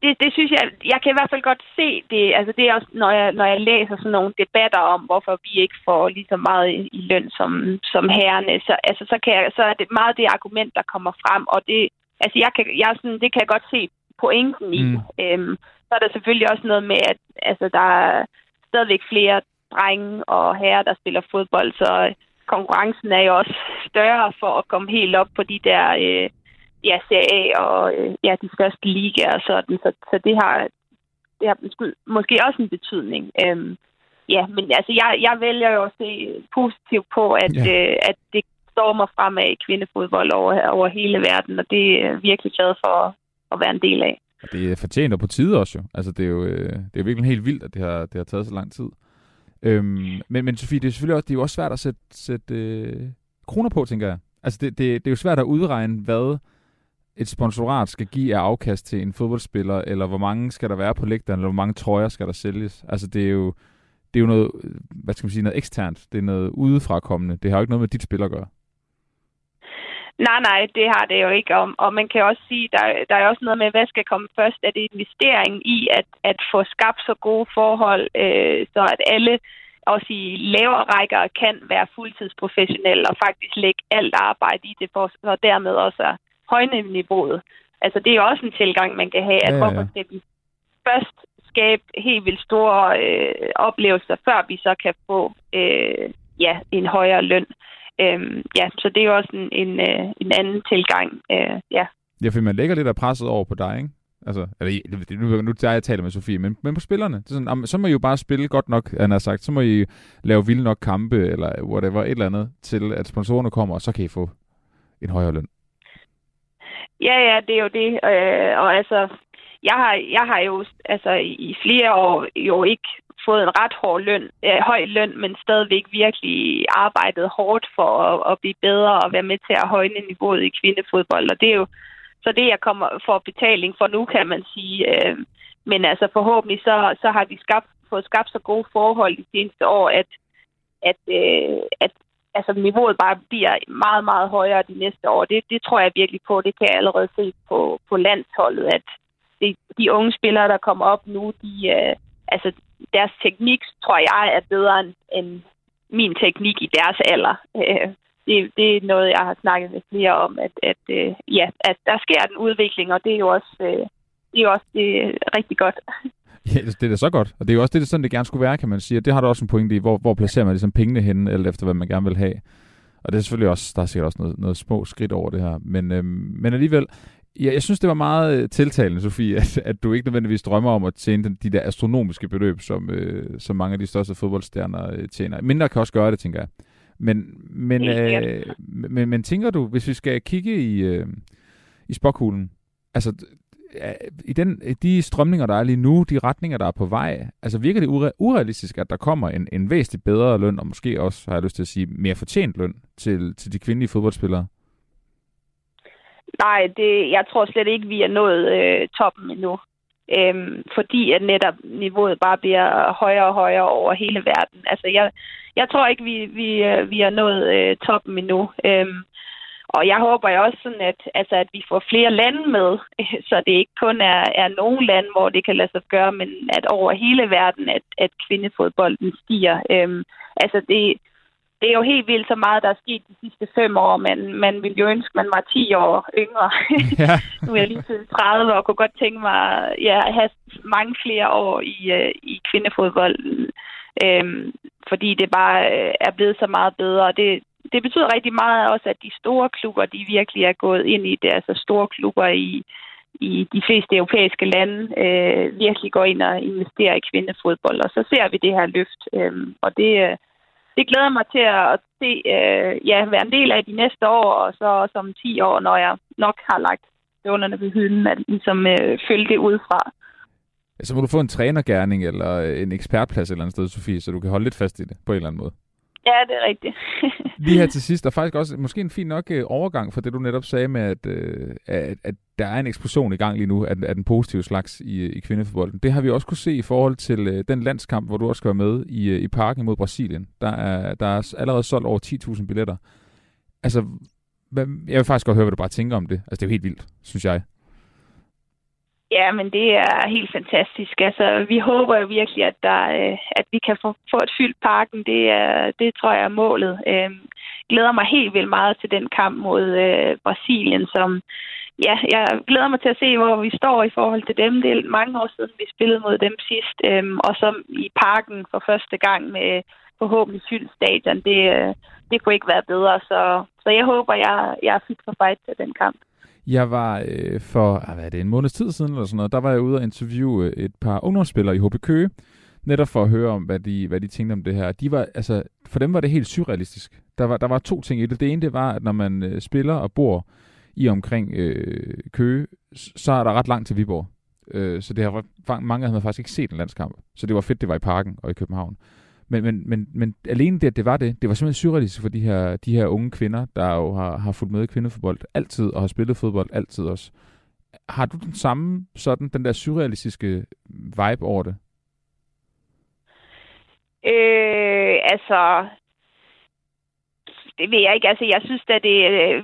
det, det synes jeg, jeg kan i hvert fald godt se det. Altså det er også, når jeg, når jeg læser sådan nogle debatter om, hvorfor vi ikke får lige så meget i, i løn som, som herrene, så, altså, så, kan jeg, så er det meget det argument, der kommer frem, og det, altså jeg kan, jeg sådan, det kan jeg godt se pointen i. Mm. Øhm, så er der selvfølgelig også noget med, at altså, der er stadigvæk flere drenge og herrer, der spiller fodbold, så konkurrencen er jo også større for at komme helt op på de der øh, ja, Serie A og øh, ja, de største ligaer og sådan. Så, så det har, det har måske også en betydning. Øhm, ja, men altså, jeg, jeg vælger jo at se positivt på, at, ja. øh, at det stormer fremad i kvindefodbold over, over hele verden, og det er jeg virkelig glad for at være en del af. Og det er fortjent og på tide også jo. Altså, det er jo, øh, det er virkelig helt vildt, at det har, det har taget så lang tid. Øhm, men, men Sofie, det er selvfølgelig også, det er jo også svært at sætte, sætte øh, kroner på, tænker jeg. Altså, det, det, det er jo svært at udregne, hvad et sponsorat skal give af afkast til en fodboldspiller, eller hvor mange skal der være på lægterne, eller hvor mange trøjer skal der sælges. Altså, det er jo, det er jo noget, øh, hvad skal man sige, noget eksternt. Det er noget udefrakommende. Det har jo ikke noget med dit spil at gøre. Nej, nej, det har det jo ikke. Og, og man kan også sige, der, der er også noget med, hvad skal komme først? Er det investering i at, at få skabt så gode forhold, øh, så at alle også i lavere rækker kan være fuldtidsprofessionelle og faktisk lægge alt arbejde i det, for, og dermed også højne niveauet. Altså, det er jo også en tilgang, man kan have, at ja, ja. hvorfor skal vi først skabe helt vildt store øh, oplevelser, før vi så kan få øh, ja, en højere løn. Øhm, ja, så det er jo også en, en, øh, en anden tilgang. Øh, ja. ja, for man lægger lidt af presset over på dig, ikke? Altså, eller, nu, nu tager jeg taler med Sofie, men, men på spillerne. Det er sådan, så må I jo bare spille godt nok, han har sagt. Så må I lave vilde nok kampe, eller whatever, et eller andet, til at sponsorerne kommer, og så kan I få en højere løn. Ja, ja, det er jo det. Øh, og altså, jeg har, jeg har jo altså, i flere år jo ikke fået en ret hård løn, øh, høj løn, men stadigvæk virkelig arbejdet hårdt for at, at blive bedre og være med til at højne niveauet i kvindefodbold. Og det er jo så det, jeg kommer for betaling for nu, kan man sige. Øh, men altså forhåbentlig så, så har vi skabt, fået skabt så gode forhold de seneste år, at, at, øh, at altså, niveauet bare bliver meget, meget højere de næste år. Det, det tror jeg virkelig på. Det kan jeg allerede se på, på landsholdet, at det, de unge spillere, der kommer op nu, de, øh, altså, deres teknik, tror jeg, er bedre end, end min teknik i deres alder. Øh, det, det er noget, jeg har snakket med flere om, at, at, øh, ja, at der sker en udvikling, og det er jo også, øh, det er jo også det er rigtig godt. [LAUGHS] Ja, det er da så godt. Og det er jo også det, det sådan, det gerne skulle være, kan man sige. Og det har du også en pointe i. Hvor, hvor placerer man ligesom pengene henne, eller efter hvad man gerne vil have. Og det er selvfølgelig også, der er sikkert også noget, noget små skridt over det her. Men, øhm, men alligevel, ja, jeg synes, det var meget øh, tiltalende, Sofie, [LAUGHS] at, at du ikke nødvendigvis drømmer om at tjene de der astronomiske beløb, som, øh, som mange af de største fodboldstjerner øh, tjener. Mindre kan også gøre det, tænker jeg. Men, men, øh, men, men tænker du, hvis vi skal kigge i, øh, i spokhulen, altså i den, de strømninger, der er lige nu, de retninger, der er på vej, altså virker det ure, urealistisk, at der kommer en, en væsentligt bedre løn, og måske også, har jeg lyst til at sige, mere fortjent løn til, til de kvindelige fodboldspillere? Nej, det, jeg tror slet ikke, vi er nået øh, toppen endnu. Øhm, fordi at netop niveauet bare bliver højere og højere over hele verden. Altså, jeg, jeg tror ikke, vi, vi, øh, vi er nået øh, toppen endnu. Øhm, og jeg håber jo også sådan, at, altså, at vi får flere lande med, [LAUGHS] så det ikke kun er, er nogle lande, hvor det kan lade sig gøre, men at over hele verden, at, at kvindefodbolden stiger. Øhm, altså det, det er jo helt vildt så meget, der er sket de sidste fem år, men man ville jo ønske, man var 10 år yngre. [LAUGHS] Ja. nu er jeg lige til 30 og kunne godt tænke mig ja, at have mange flere år i, uh, i kvindefodbolden, øhm, fordi det bare uh, er blevet så meget bedre. Det, det betyder rigtig meget også, at de store klubber, de virkelig er gået ind i det, altså store klubber i, i de fleste europæiske lande, øh, virkelig går ind og investerer i kvindefodbold, og så ser vi det her løft, øh, og det, øh, det glæder mig til at se, øh, ja, være en del af de næste år, og så også om 10 år, når jeg nok har lagt støvlerne ved hylden, at ligesom øh, følge det udefra. Så må du få en trænergærning eller en ekspertplads et eller andet sted, Sofie, så du kan holde lidt fast i det på en eller anden måde. Ja, det er rigtigt. Lige [LAUGHS] her til sidst, og faktisk også måske en fin nok øh, overgang for det, du netop sagde med, at, øh, at, at der er en eksplosion i gang lige nu af, af den positive slags i, i kvindefodbolden. Det har vi også kunne se i forhold til øh, den landskamp, hvor du også skal være med i, øh, i parken mod Brasilien. Der er, der er allerede solgt over 10.000 billetter. Altså, jeg vil faktisk godt høre, hvad du bare tænker om det. Altså, det er jo helt vildt, synes jeg. Ja, men det er helt fantastisk. Altså, vi håber jo virkelig, at, der, øh, at vi kan få, få et fyldt parken. Det, er, det tror jeg er målet. Jeg glæder mig helt vildt meget til den kamp mod øh, Brasilien, som ja, jeg glæder mig til at se, hvor vi står i forhold til dem. Det er mange år siden, vi spillede mod dem sidst, øhm, og så i parken for første gang med forhåbentlig fyldt stadion. Det, øh, det kunne ikke være bedre, så, så jeg håber, jeg, jeg er fit for fight til den kamp. Jeg var øh, for ah, hvad er det, en måneds tid siden, eller sådan noget, der var jeg ude og interviewe øh, et par ungdomsspillere i HB Køge, netop for at høre om, hvad de, hvad de tænkte om det her. De var, altså, for dem var det helt surrealistisk. Der var, der var to ting i det. Det ene, det var, at når man øh, spiller og bor i omkring øh, Køge, så er der ret langt til Viborg. Øh, så det har, mange havde faktisk ikke set en landskamp. Så det var fedt, det var i parken og i København. Men, men, men, men alene det, at det var det, det var simpelthen surrealistisk for de her, de her unge kvinder, der jo har, har fulgt med i kvindefodbold altid, og har spillet fodbold altid også. Har du den samme, sådan, den der surrealistiske vibe over det? Øh, altså, det ved jeg ikke. Altså, jeg synes at det er øh,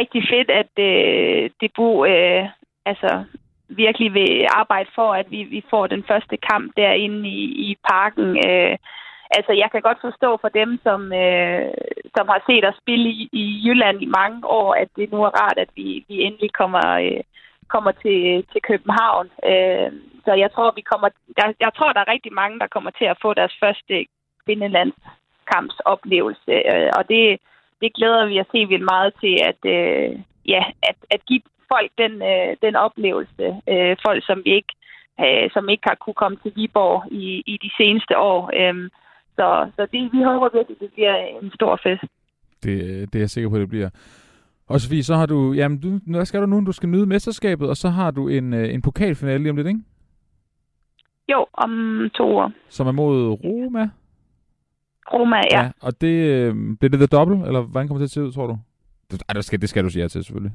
rigtig fedt, at øh, det bo, øh, altså, virkelig vil arbejde for, at vi, vi får den første kamp derinde i, i parken. Øh, altså, jeg kan godt forstå for dem, som, øh, som har set os spille i, i Jylland i mange år, at det nu er rart, at vi, vi endelig kommer, øh, kommer til, til København. Øh, så jeg tror, vi kommer, jeg, jeg tror, der er rigtig mange, der kommer til at få deres første kvindelandskampsoplevelse, øh, og det, det glæder vi os helt vildt meget til, at, øh, ja, at, at give folk den, øh, den oplevelse. Øh, folk, som vi ikke øh, som ikke har kunne komme til Viborg i, i de seneste år. Øh, så, så det, vi håber virkelig, det bliver en stor fest. Det, det er jeg sikker på, det bliver. Og Sofie, så har du, jamen, du, hvad skal du nu? Du skal nyde mesterskabet, og så har du en, øh, en pokalfinale lige om lidt, ikke? Jo, om to år. Som er mod Roma? Roma, ja. ja og det, øh, bliver det the double, eller hvordan kommer det til at se ud, tror du? Ej, det skal, det skal du sige ja til, selvfølgelig.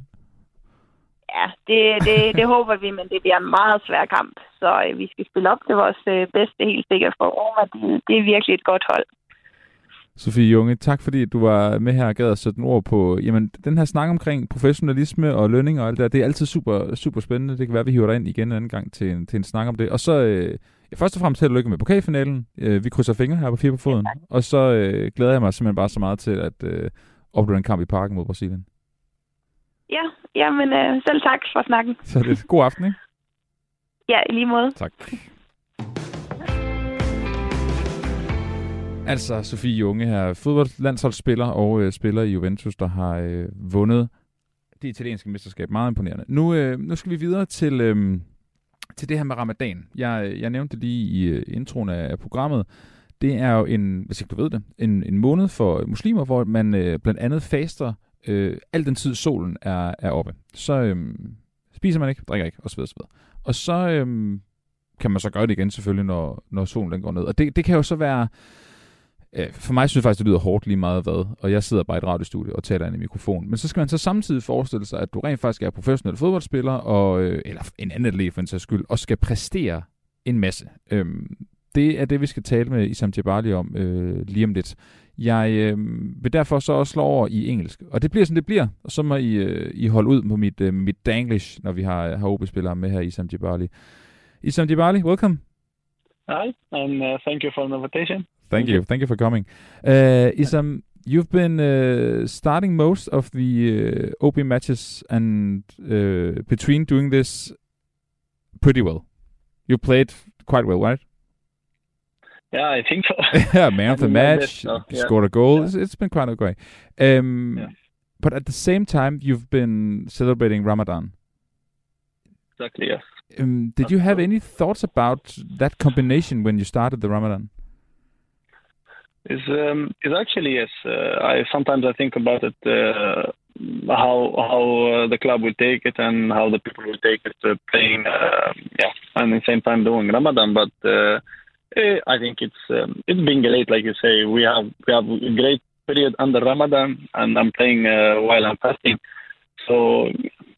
Ja, det, det, det håber vi, men det bliver en meget svær kamp. Så øh, vi skal spille op til vores øh, bedste helt sikkert for Roma. Det, det er virkelig et godt hold. Sofie Junge, tak fordi du var med her og gad at sætte ord på jamen, den her snak omkring professionalisme og lønning og alt det der. Det er altid super, super spændende. Det kan være, at vi hiver dig ind igen en anden gang til en, til en snak om det. Og så øh, først og fremmest held og lykke med pokalfinalen. Øh, vi krydser fingre her på fire på foden. Ja. Og så øh, glæder jeg mig simpelthen bare så meget til at øh, opleve en kamp i parken mod Brasilien. Ja, jamen øh, selv tak for snakken. Så det god aften, ikke? Ja, i lige måde. Tak. Altså Sofie Junge her, fodboldlandsholdsspiller og øh, spiller i Juventus, der har øh, vundet det italienske mesterskab. Meget imponerende. Nu, øh, nu skal vi videre til, øh, til det her med ramadan. Jeg, jeg nævnte det lige i øh, introen af, af programmet. Det er jo en, hvis ikke du ved det, en, en måned for muslimer, hvor man øh, blandt andet faster øh, al den tid solen er, er oppe. Så øh, spiser man ikke, drikker ikke, osv. osv. Og så øh, kan man så gøre det igen selvfølgelig, når, når solen den går ned. Og det, det kan jo så være øh, for mig synes jeg faktisk, det lyder hårdt lige meget hvad, og jeg sidder bare i et radiostudie og taler ind i mikrofon. Men så skal man så samtidig forestille sig, at du rent faktisk er professionel fodboldspiller, og, øh, eller en anden atlet for en sags skyld, og skal præstere en masse. Øhm, det er det, vi skal tale med Isam Jabali om øh, lige om lidt. Jeg øh, vil derfor så også slå over i engelsk. Og det bliver sådan, det bliver. Og så må I, øh, I holde ud på mit, øh, mit danglish, når vi har, har OB-spillere med her, Isam Djibali. Isam Djibali, welcome. Hi, and uh, thank you for the invitation. Thank you. Thank you for coming. Uh, Isam, you've been uh, starting most of the uh, OB matches and uh, between doing this pretty well. You played quite well, right? Yeah, I think so. [LAUGHS] yeah, man of the match, so, yeah. scored a goal. Yeah. It's, it's been quite okay. Um, yeah. But at the same time, you've been celebrating Ramadan. Exactly, yes. Um, did That's you have any thoughts about that combination when you started the Ramadan? Is um, is actually yes. Uh, I sometimes I think about it. Uh, how how uh, the club will take it and how the people will take it uh, playing uh, yeah and at the same time doing Ramadan but uh, I think it's um, it's being late like you say. We have we have a great period under Ramadan and I'm playing uh, while I'm fasting. So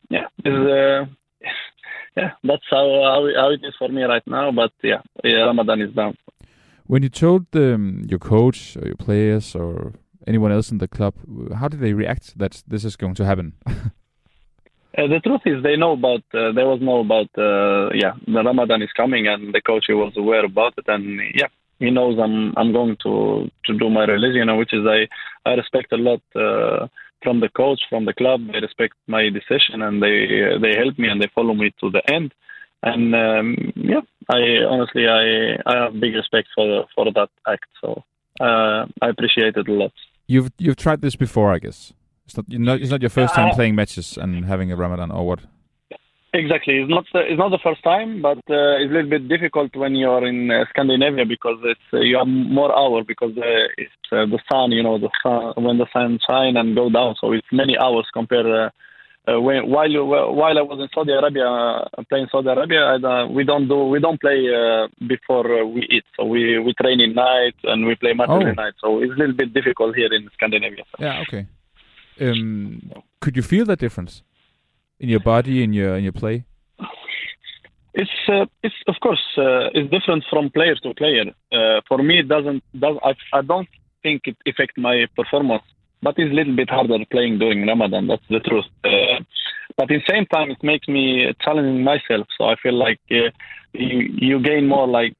yeah uh, [LAUGHS] yeah that's how, how how it is for me right now but yeah, yeah Ramadan is done when you told um, your coach or your players or anyone else in the club, how did they react that this is going to happen? [LAUGHS] Uh, the truth is, they know about. Uh, there was no about. Uh, yeah, the Ramadan is coming, and the coach he was aware about it, and yeah, he knows I'm. I'm going to to do my religion, which is I. I respect a lot uh, from the coach, from the club. They respect my decision, and they they help me and they follow me to the end. And um, yeah, I honestly I I have big respect for for that act. So uh, I appreciate it a lot. You've you've tried this before, I guess. It's not, not it's not your first time uh, playing matches and having a Ramadan or what? Exactly, it's not it's not the first time, but uh, it's a little bit difficult when you're in uh, Scandinavia because it's uh, you have more hours because uh, it's uh, the sun, you know, the sun when the sun shine and go down, so it's many hours compared. when while you, while I was in Saudi Arabia playing Saudi Arabia, we don't do we don't play before we eat, so we we train in night and we play matches oh. in night, so it's a little bit difficult here in Scandinavia. Yeah, okay. Um, could you feel that difference in your body in your in your play? It's uh, it's of course uh, it's different from player to player. Uh, for me, it doesn't does I, I don't think it affect my performance, but it's a little bit harder playing during Ramadan. That's the truth. Uh, but in the same time, it makes me challenging myself. So I feel like uh, you you gain more like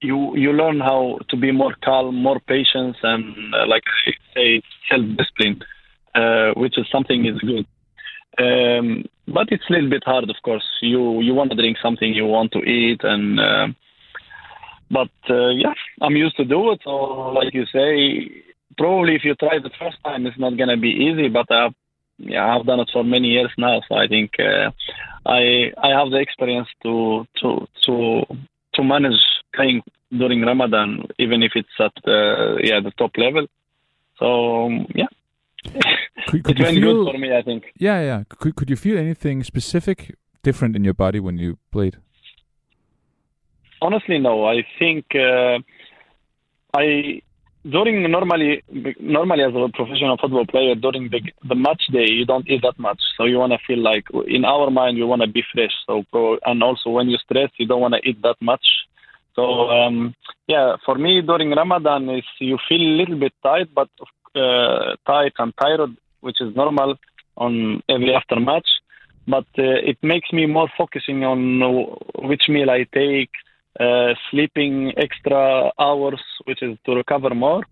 you you learn how to be more calm, more patience, and uh, like I say, self discipline uh, which is something is good. Um, but it's a little bit hard, of course. You you want to drink something, you want to eat, and uh, but uh, yeah, I'm used to do it. So, like you say, probably if you try the first time, it's not gonna be easy. But I've yeah, I've done it for many years now, so I think uh, I I have the experience to to to to manage playing during Ramadan, even if it's at uh, yeah the top level. So um, yeah, could, could it's feel, good for me, I think. Yeah, yeah. Could could you feel anything specific different in your body when you played? Honestly, no. I think uh, I during normally normally as a professional football player during the the match day you don't eat that much, so you want to feel like in our mind you want to be fresh. So and also when you stress you don't want to eat that much. So um, yeah, for me during Ramadan is you feel a little bit tight, but uh, tight and tired, which is normal on every after match. But uh, it makes me more focusing on which meal I take, uh, sleeping extra hours, which is to recover more.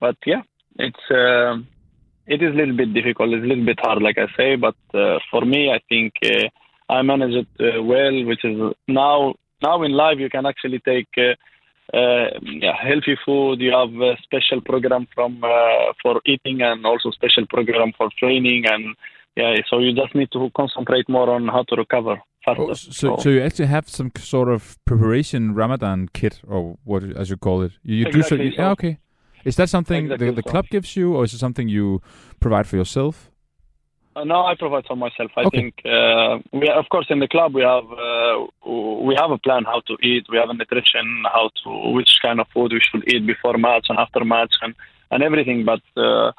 But yeah, it's uh, it is a little bit difficult. It's a little bit hard, like I say. But uh, for me, I think uh, I manage it uh, well. Which is now now in life you can actually take yeah, healthy food. You have a special program from uh, for eating and also special program for training and yeah. So you just need to concentrate more on how to recover. Oh, so, so, so you actually have some sort of preparation Ramadan kit or what as you call it. You, you exactly, do so. Yeah, okay. Is that something exactly the, the club gives you, or is it something you provide for yourself? Uh, no, I provide for myself. I okay. think uh, we, of course, in the club we have uh, we have a plan how to eat. We have a nutrition, how to which kind of food we should eat before match and after match, and and everything. But uh,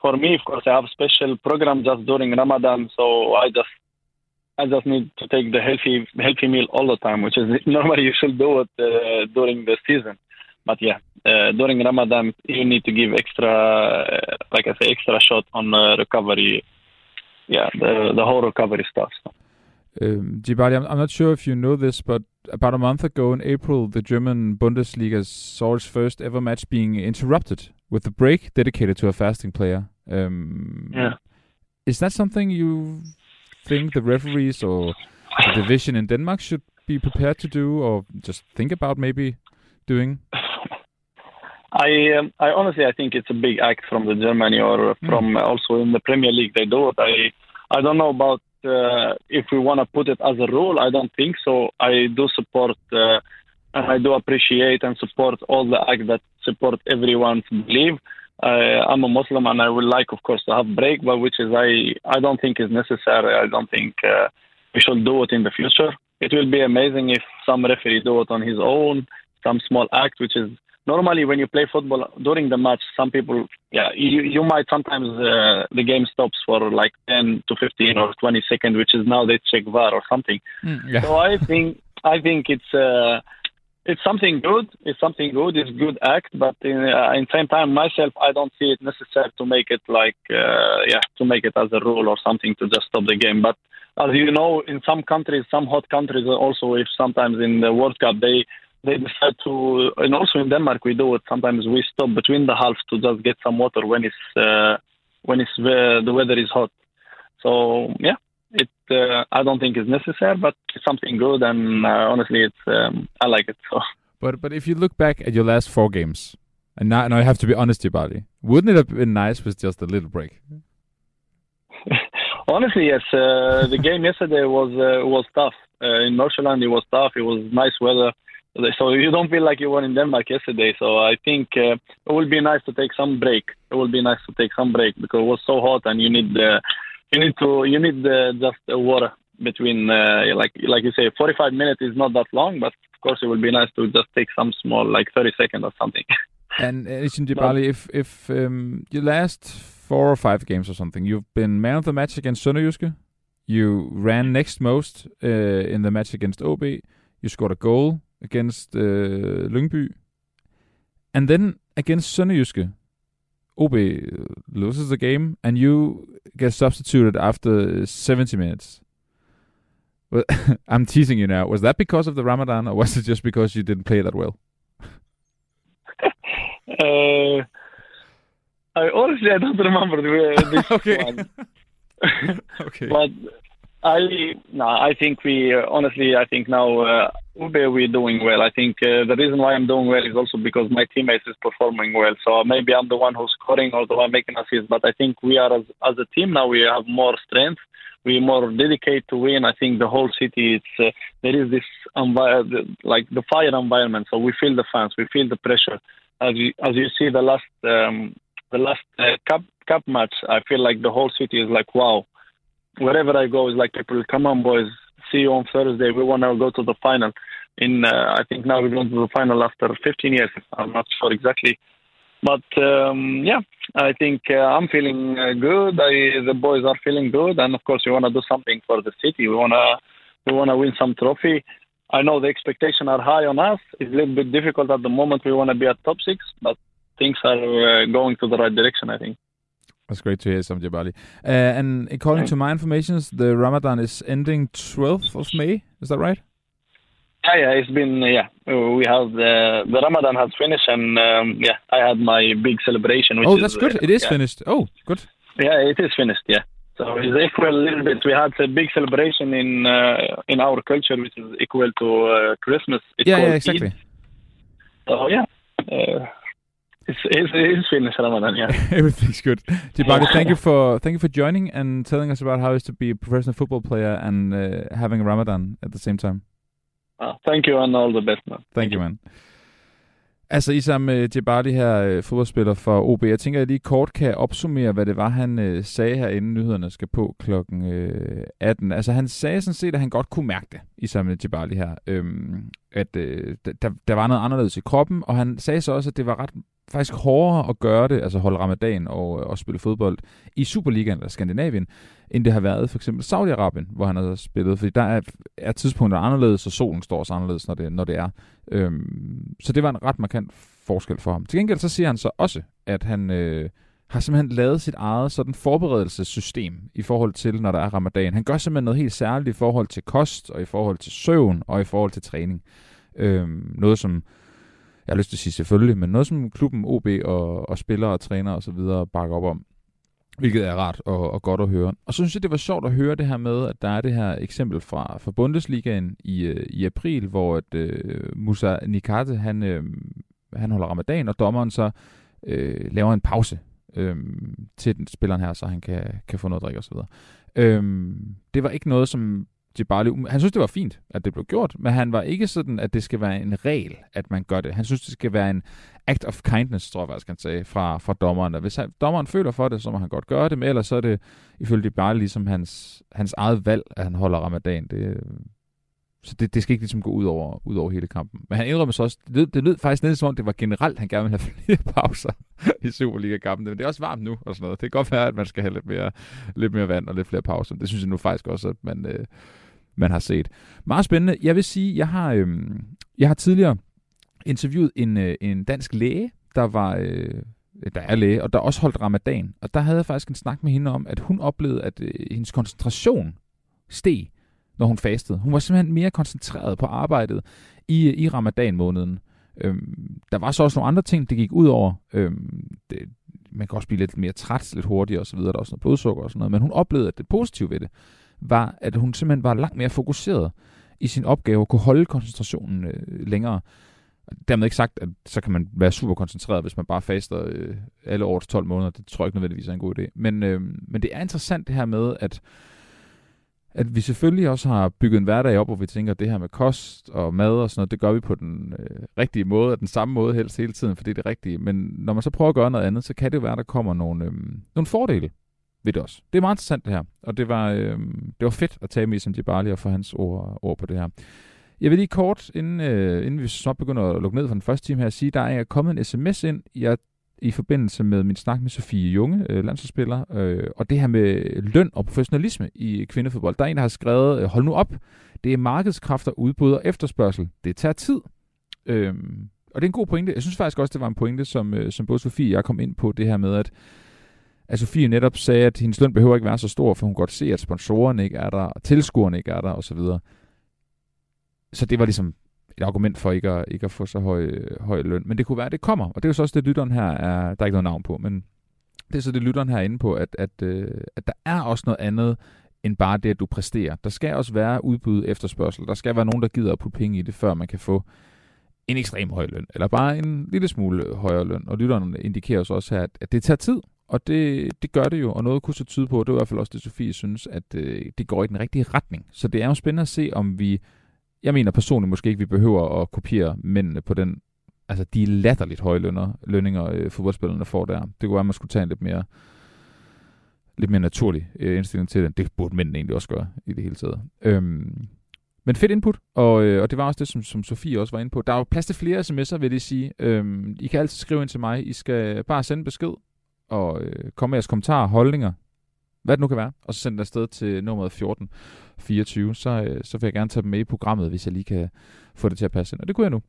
for me, of course, I have a special program just during Ramadan, so I just I just need to take the healthy healthy meal all the time, which is [LAUGHS] normally you should do it uh, during the season. but yeah, uh, during Ramadan you need to give extra, uh, like I say, extra shot on uh, recovery. Yeah, the the whole recovery stuff. Um, Djibali, I'm, I'm not sure if you know this, but about a month ago in April, the German Bundesliga saw its first ever match being interrupted with a break dedicated to a fasting player. Um, yeah. Is that something you think the referees or the division in Denmark should be prepared to do, or just think about maybe doing? I um, I honestly I think it's a big act from the Germany or from mm. also in the Premier League they do it. I I don't know about uh, if we want to put it as a rule. I don't think so. I do support uh, and I do appreciate and support all the acts that support everyone's belief. Uh, I'm a Muslim and I would like, of course, to have break, but which is I I don't think is necessary. I don't think uh, we should do it in the future. It will be amazing if some referee do it on his own, some small act, which is normally when you play football during the match, some people, yeah, you, you might sometimes uh, the game stops for like 10 to 15 or 20 seconds, which is now they check VAR or something. Mm, yeah. So I think I think it's. Uh, it's something good. It's something good. It's good act, but in, uh, in same time, myself, I don't see it necessary to make it like, uh, yeah, to make it as a rule or something to just stop the game. But as you know, in some countries, some hot countries, also, if sometimes in the World Cup they they decide to, and also in Denmark we do it. Sometimes we stop between the halves to just get some water when it's uh, when it's uh, the weather is hot. So yeah, it uh, I don't think it's necessary, but it's something good, and uh, honestly, it's um, I like it. So. But but if you look back at your last four games, and now, now I have to be honest about it, wouldn't it have been nice with just a little break? [LAUGHS] honestly, yes. Uh, the game yesterday was uh, was tough. Uh, in Nordsjælland, it was tough. It was nice weather. [LAUGHS] So you don't feel like you were in Denmark yesterday. So I think uh, it would be nice to take some break. It would be nice to take some break because it was so hot and you need uh, you need to you need uh, just water between uh, like like you say 45 minutes is not that long but of course it would be nice to just take some small like 30 seconds or something [LAUGHS] and uh, Djibali, if if um, your last four or five games or something you've been man of the match against Sønderjyske you ran next most uh, in the match against OB you scored a goal against uh, Lyngby and then against Sønderjyske OB loses the game, and you get substituted after 70 minutes. Well, [LAUGHS] I'm teasing you now. Was that because of the Ramadan, or was it just because you didn't play that well? [LAUGHS] uh, I honestly I don't remember the, this [LAUGHS] okay. one. okay. But I no, I think we uh, honestly I think now uh, Ube we're doing well. I think uh, the reason why I'm doing well is also because my teammates is performing well. So maybe I'm the one who's scoring or the one making assists. But I think we are as as a team now we have more strength. We're more dedicated to win. I think the whole city it's uh, there is this envi- like the fire environment. So we feel the fans, we feel the pressure. As you as you see the last um, the last uh, cup cup match, I feel like the whole city is like wow wherever I go, is like people, come on, boys, see you on Thursday. We want to go to the final. In uh, I think now we're going to the final after 15 years. I'm not sure exactly, but um, yeah, I think uh, I'm feeling uh, good. I, the boys are feeling good, and of course, we want to do something for the city. We want to we want to win some trophy. I know the expectations are high on us. It's a little bit difficult at the moment. We want to be at top six, but things are uh, going to the right direction. I think. That's great to hear, Sam Jabali. Uh, and according to my information, the Ramadan is ending 12th of May. Is that right? Yeah, yeah, it's been yeah. We have the the Ramadan has finished, and um, yeah, I had my big celebration. Which oh, that's is, good. Uh, it is yeah. finished. Oh, good. Yeah, it is finished. Yeah. So it's equal a little bit. We had a big celebration in uh, in our culture, which is equal to uh, Christmas. It's yeah, yeah, exactly. Eid. So yeah, uh, it's, it's, it's finished Ramadan, yeah. [LAUGHS] Everything's good. Djibali, thank you for thank you for joining and telling us about how it is to be a professional football player and uh, having Ramadan at the same time. Uh, thank you and all the best, man. Thank, thank you, man. Altså Isam uh, Djibali her, uh, fodboldspiller for OB. Jeg tænker, at jeg lige kort kan opsummere, hvad det var, han uh, sagde her, inden nyhederne skal på klokken uh, 18. Altså han sagde sådan set, at han godt kunne mærke det, Isam Djibali her. Øhm, at uh, der, der var noget anderledes i kroppen, og han sagde så også, at det var ret faktisk hårdere at gøre det, altså holde ramadan og, øh, og spille fodbold i Superligaen eller Skandinavien, end det har været for eksempel Saudi-Arabien, hvor han har spillet, fordi der er, er tidspunkter anderledes, og solen står også anderledes, når det, når det er. Øhm, så det var en ret markant forskel for ham. Til gengæld så siger han så også, at han øh, har simpelthen lavet sit eget sådan forberedelsessystem i forhold til, når der er ramadan. Han gør simpelthen noget helt særligt i forhold til kost, og i forhold til søvn, og i forhold til træning. Øhm, noget som, jeg har lyst til at sige selvfølgelig, men noget som klubben OB og, og spillere og trænere osv. bakker op om. Hvilket er rart og, og godt at høre. Og så synes jeg, det var sjovt at høre det her med, at der er det her eksempel fra, fra Bundesligaen i, øh, i april, hvor at, øh, Musa Nikate, han, øh, han holder ramadan, og dommeren så øh, laver en pause øh, til den spilleren her, så han kan, kan få noget at drikke osv. Øh, det var ikke noget, som Djibali, han synes, det var fint, at det blev gjort, men han var ikke sådan, at det skal være en regel, at man gør det. Han synes, det skal være en act of kindness, tror jeg faktisk, han sagde, fra, fra dommeren. Hvis han, dommeren føler for det, så må han godt gøre det, men ellers så er det ifølge bare ligesom hans, hans eget valg, at han holder ramadan. Det, så det, det skal ikke ligesom gå ud over, ud over hele kampen. Men han indrømmer så også, det lød, det lød faktisk næsten som om, det var generelt, han gerne ville have [LAUGHS] flere pauser i Superliga-kampen. Men det er også varmt nu og sådan noget. Det kan godt være, at man skal have lidt mere, lidt mere vand og lidt flere pauser. Det synes jeg nu faktisk også, at man, øh, man har set. Meget spændende. Jeg vil sige, jeg har, øhm, jeg har tidligere interviewet en, øh, en dansk læge, der var... Øh, der er læge, og der også holdt ramadan. Og der havde jeg faktisk en snak med hende om, at hun oplevede, at øh, hendes koncentration steg når hun fastede. Hun var simpelthen mere koncentreret på arbejdet i, i ramadan-måneden. Øhm, der var så også nogle andre ting, det gik ud over. Øhm, det, man kan også blive lidt mere træt, lidt hurtigere osv., der er også noget blodsukker og sådan noget, men hun oplevede, at det positive ved det, var, at hun simpelthen var langt mere fokuseret i sin opgave, og kunne holde koncentrationen øh, længere. Dermed ikke sagt, at så kan man være super koncentreret, hvis man bare faster øh, alle årets 12 måneder. Det tror jeg ikke nødvendigvis er en god idé. Men, øh, men det er interessant det her med, at at vi selvfølgelig også har bygget en hverdag op, hvor vi tænker, at det her med kost og mad og sådan noget, det gør vi på den øh, rigtige måde, og den samme måde helst hele tiden, for det er det rigtige. Men når man så prøver at gøre noget andet, så kan det jo være, at der kommer nogle, øh, nogle fordele ved det også. Det er meget interessant det her, og det var, øh, det var fedt at tage med som Jibali og få hans ord, ord på det her. Jeg vil lige kort, inden, øh, inden vi så begynder at lukke ned for den første time her, sige, der er kommet en sms ind. Jeg i forbindelse med min snak med Sofie Junge, øh, landsholdsspiller, øh, og det her med løn og professionalisme i kvindefodbold. Der er en, der har skrevet, øh, hold nu op, det er markedskræfter, udbud og efterspørgsel. Det tager tid. Øh, og det er en god pointe. Jeg synes faktisk også, det var en pointe, som, øh, som både Sofie og jeg kom ind på, det her med, at, at Sofie netop sagde, at hendes løn behøver ikke være så stor, for hun kan godt se, at sponsorerne ikke er der, og tilskuerne ikke er der, osv. Så, så det var ligesom et argument for ikke at, ikke at få så høj, høj løn. Men det kunne være, at det kommer, og det er jo så også det, lytteren her er, der er ikke noget navn på, men det er så det, lytteren her er inde på, at, at, øh, at der er også noget andet end bare det, at du præsterer. Der skal også være udbud efterspørgsel. Der skal være nogen, der gider at putte penge i det, før man kan få en ekstrem høj løn, eller bare en lille smule højere løn. Og lytteren indikerer så også her, at, at det tager tid, og det, det gør det jo, og noget kunne så tyde på, det er i hvert fald også det, Sofie synes, at øh, det går i den rigtige retning. Så det er jo spændende at se, om vi jeg mener personligt måske ikke, vi behøver at kopiere mændene på den, altså de latterligt høje lønner, lønninger, øh, fodboldspillerne får der. Det kunne være, at man skulle tage en lidt mere, lidt mere naturlig øh, indstilling til det. Det burde mændene egentlig også gøre i det hele taget. Øhm, men fedt input, og, øh, og det var også det, som, som Sofie også var inde på. Der er jo plads til flere sms'er, vil jeg sige. Øhm, I kan altid skrive ind til mig. I skal bare sende besked, og øh, komme med jeres kommentarer, holdninger, hvad det nu kan være, og så sende det afsted til nummeret 1424, så, øh, så vil jeg gerne tage dem med i programmet, hvis jeg lige kan få det til at passe ind. Og det kunne jeg nu.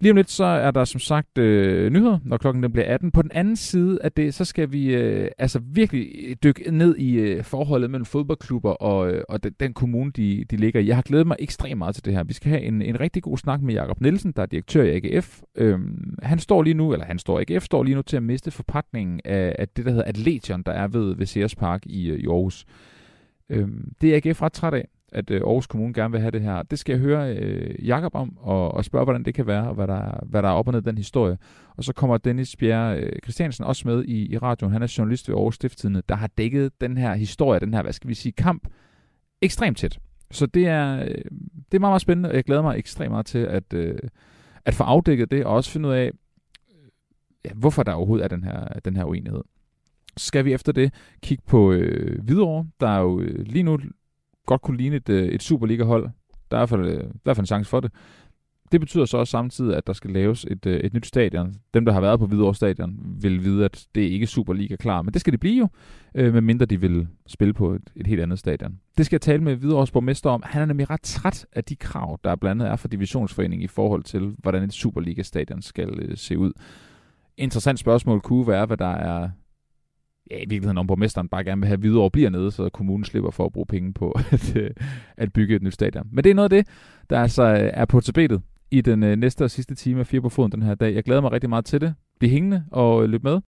Lige om lidt, så er der som sagt øh, nyheder, når klokken den bliver 18. På den anden side af det, så skal vi øh, altså virkelig dykke ned i øh, forholdet mellem fodboldklubber og, øh, og den, den kommune, de, de ligger i. Jeg har glædet mig ekstremt meget til det her. Vi skal have en, en rigtig god snak med Jakob Nielsen, der er direktør i AGF. Øhm, han står lige nu, eller han står, AGF står lige nu til at miste forpakningen af, af det, der hedder Atletion, der er ved, ved Sears Park i, øh, i Aarhus. Øhm, det er AGF ret træt af at øh, Aarhus Kommune gerne vil have det her. Det skal jeg høre øh, Jakob om, og, og spørge, hvordan det kan være, og hvad der, hvad der er op og ned i den historie. Og så kommer Dennis Bjerre øh, Christiansen også med i, i radioen. Han er journalist ved Aarhus Stiftstidende, der har dækket den her historie, den her, hvad skal vi sige, kamp, ekstremt tæt. Så det er, øh, det er meget, meget spændende, og jeg glæder mig ekstremt meget til at, øh, at få afdækket det, og også finde ud af, øh, ja, hvorfor der overhovedet er den her, den her uenighed. Så skal vi efter det kigge på øh, Hvidovre, der er jo øh, lige nu godt kunne ligne et, øh, et Superliga-hold. Der er i hvert, fald, øh, i hvert fald en chance for det. Det betyder så også samtidig, at der skal laves et, øh, et nyt stadion. Dem, der har været på Hvidovre Stadion, vil vide, at det ikke er Superliga klar. Men det skal det blive jo, øh, medmindre de vil spille på et, et helt andet stadion. Det skal jeg tale med Hvidovres borgmester om. Han er nemlig ret træt af de krav, der blandt andet er for divisionsforeningen i forhold til, hvordan et Superliga-stadion skal øh, se ud. Interessant spørgsmål kunne være, hvad der er ja, i virkeligheden om borgmesteren bare gerne vil have videre bliver nede, så kommunen slipper for at bruge penge på [LAUGHS] at, øh, at bygge et nyt stadion. Men det er noget af det, der altså øh, er på tapetet i den øh, næste og sidste time af Fire på Foden den her dag. Jeg glæder mig rigtig meget til det. Bliv hængende og løb med.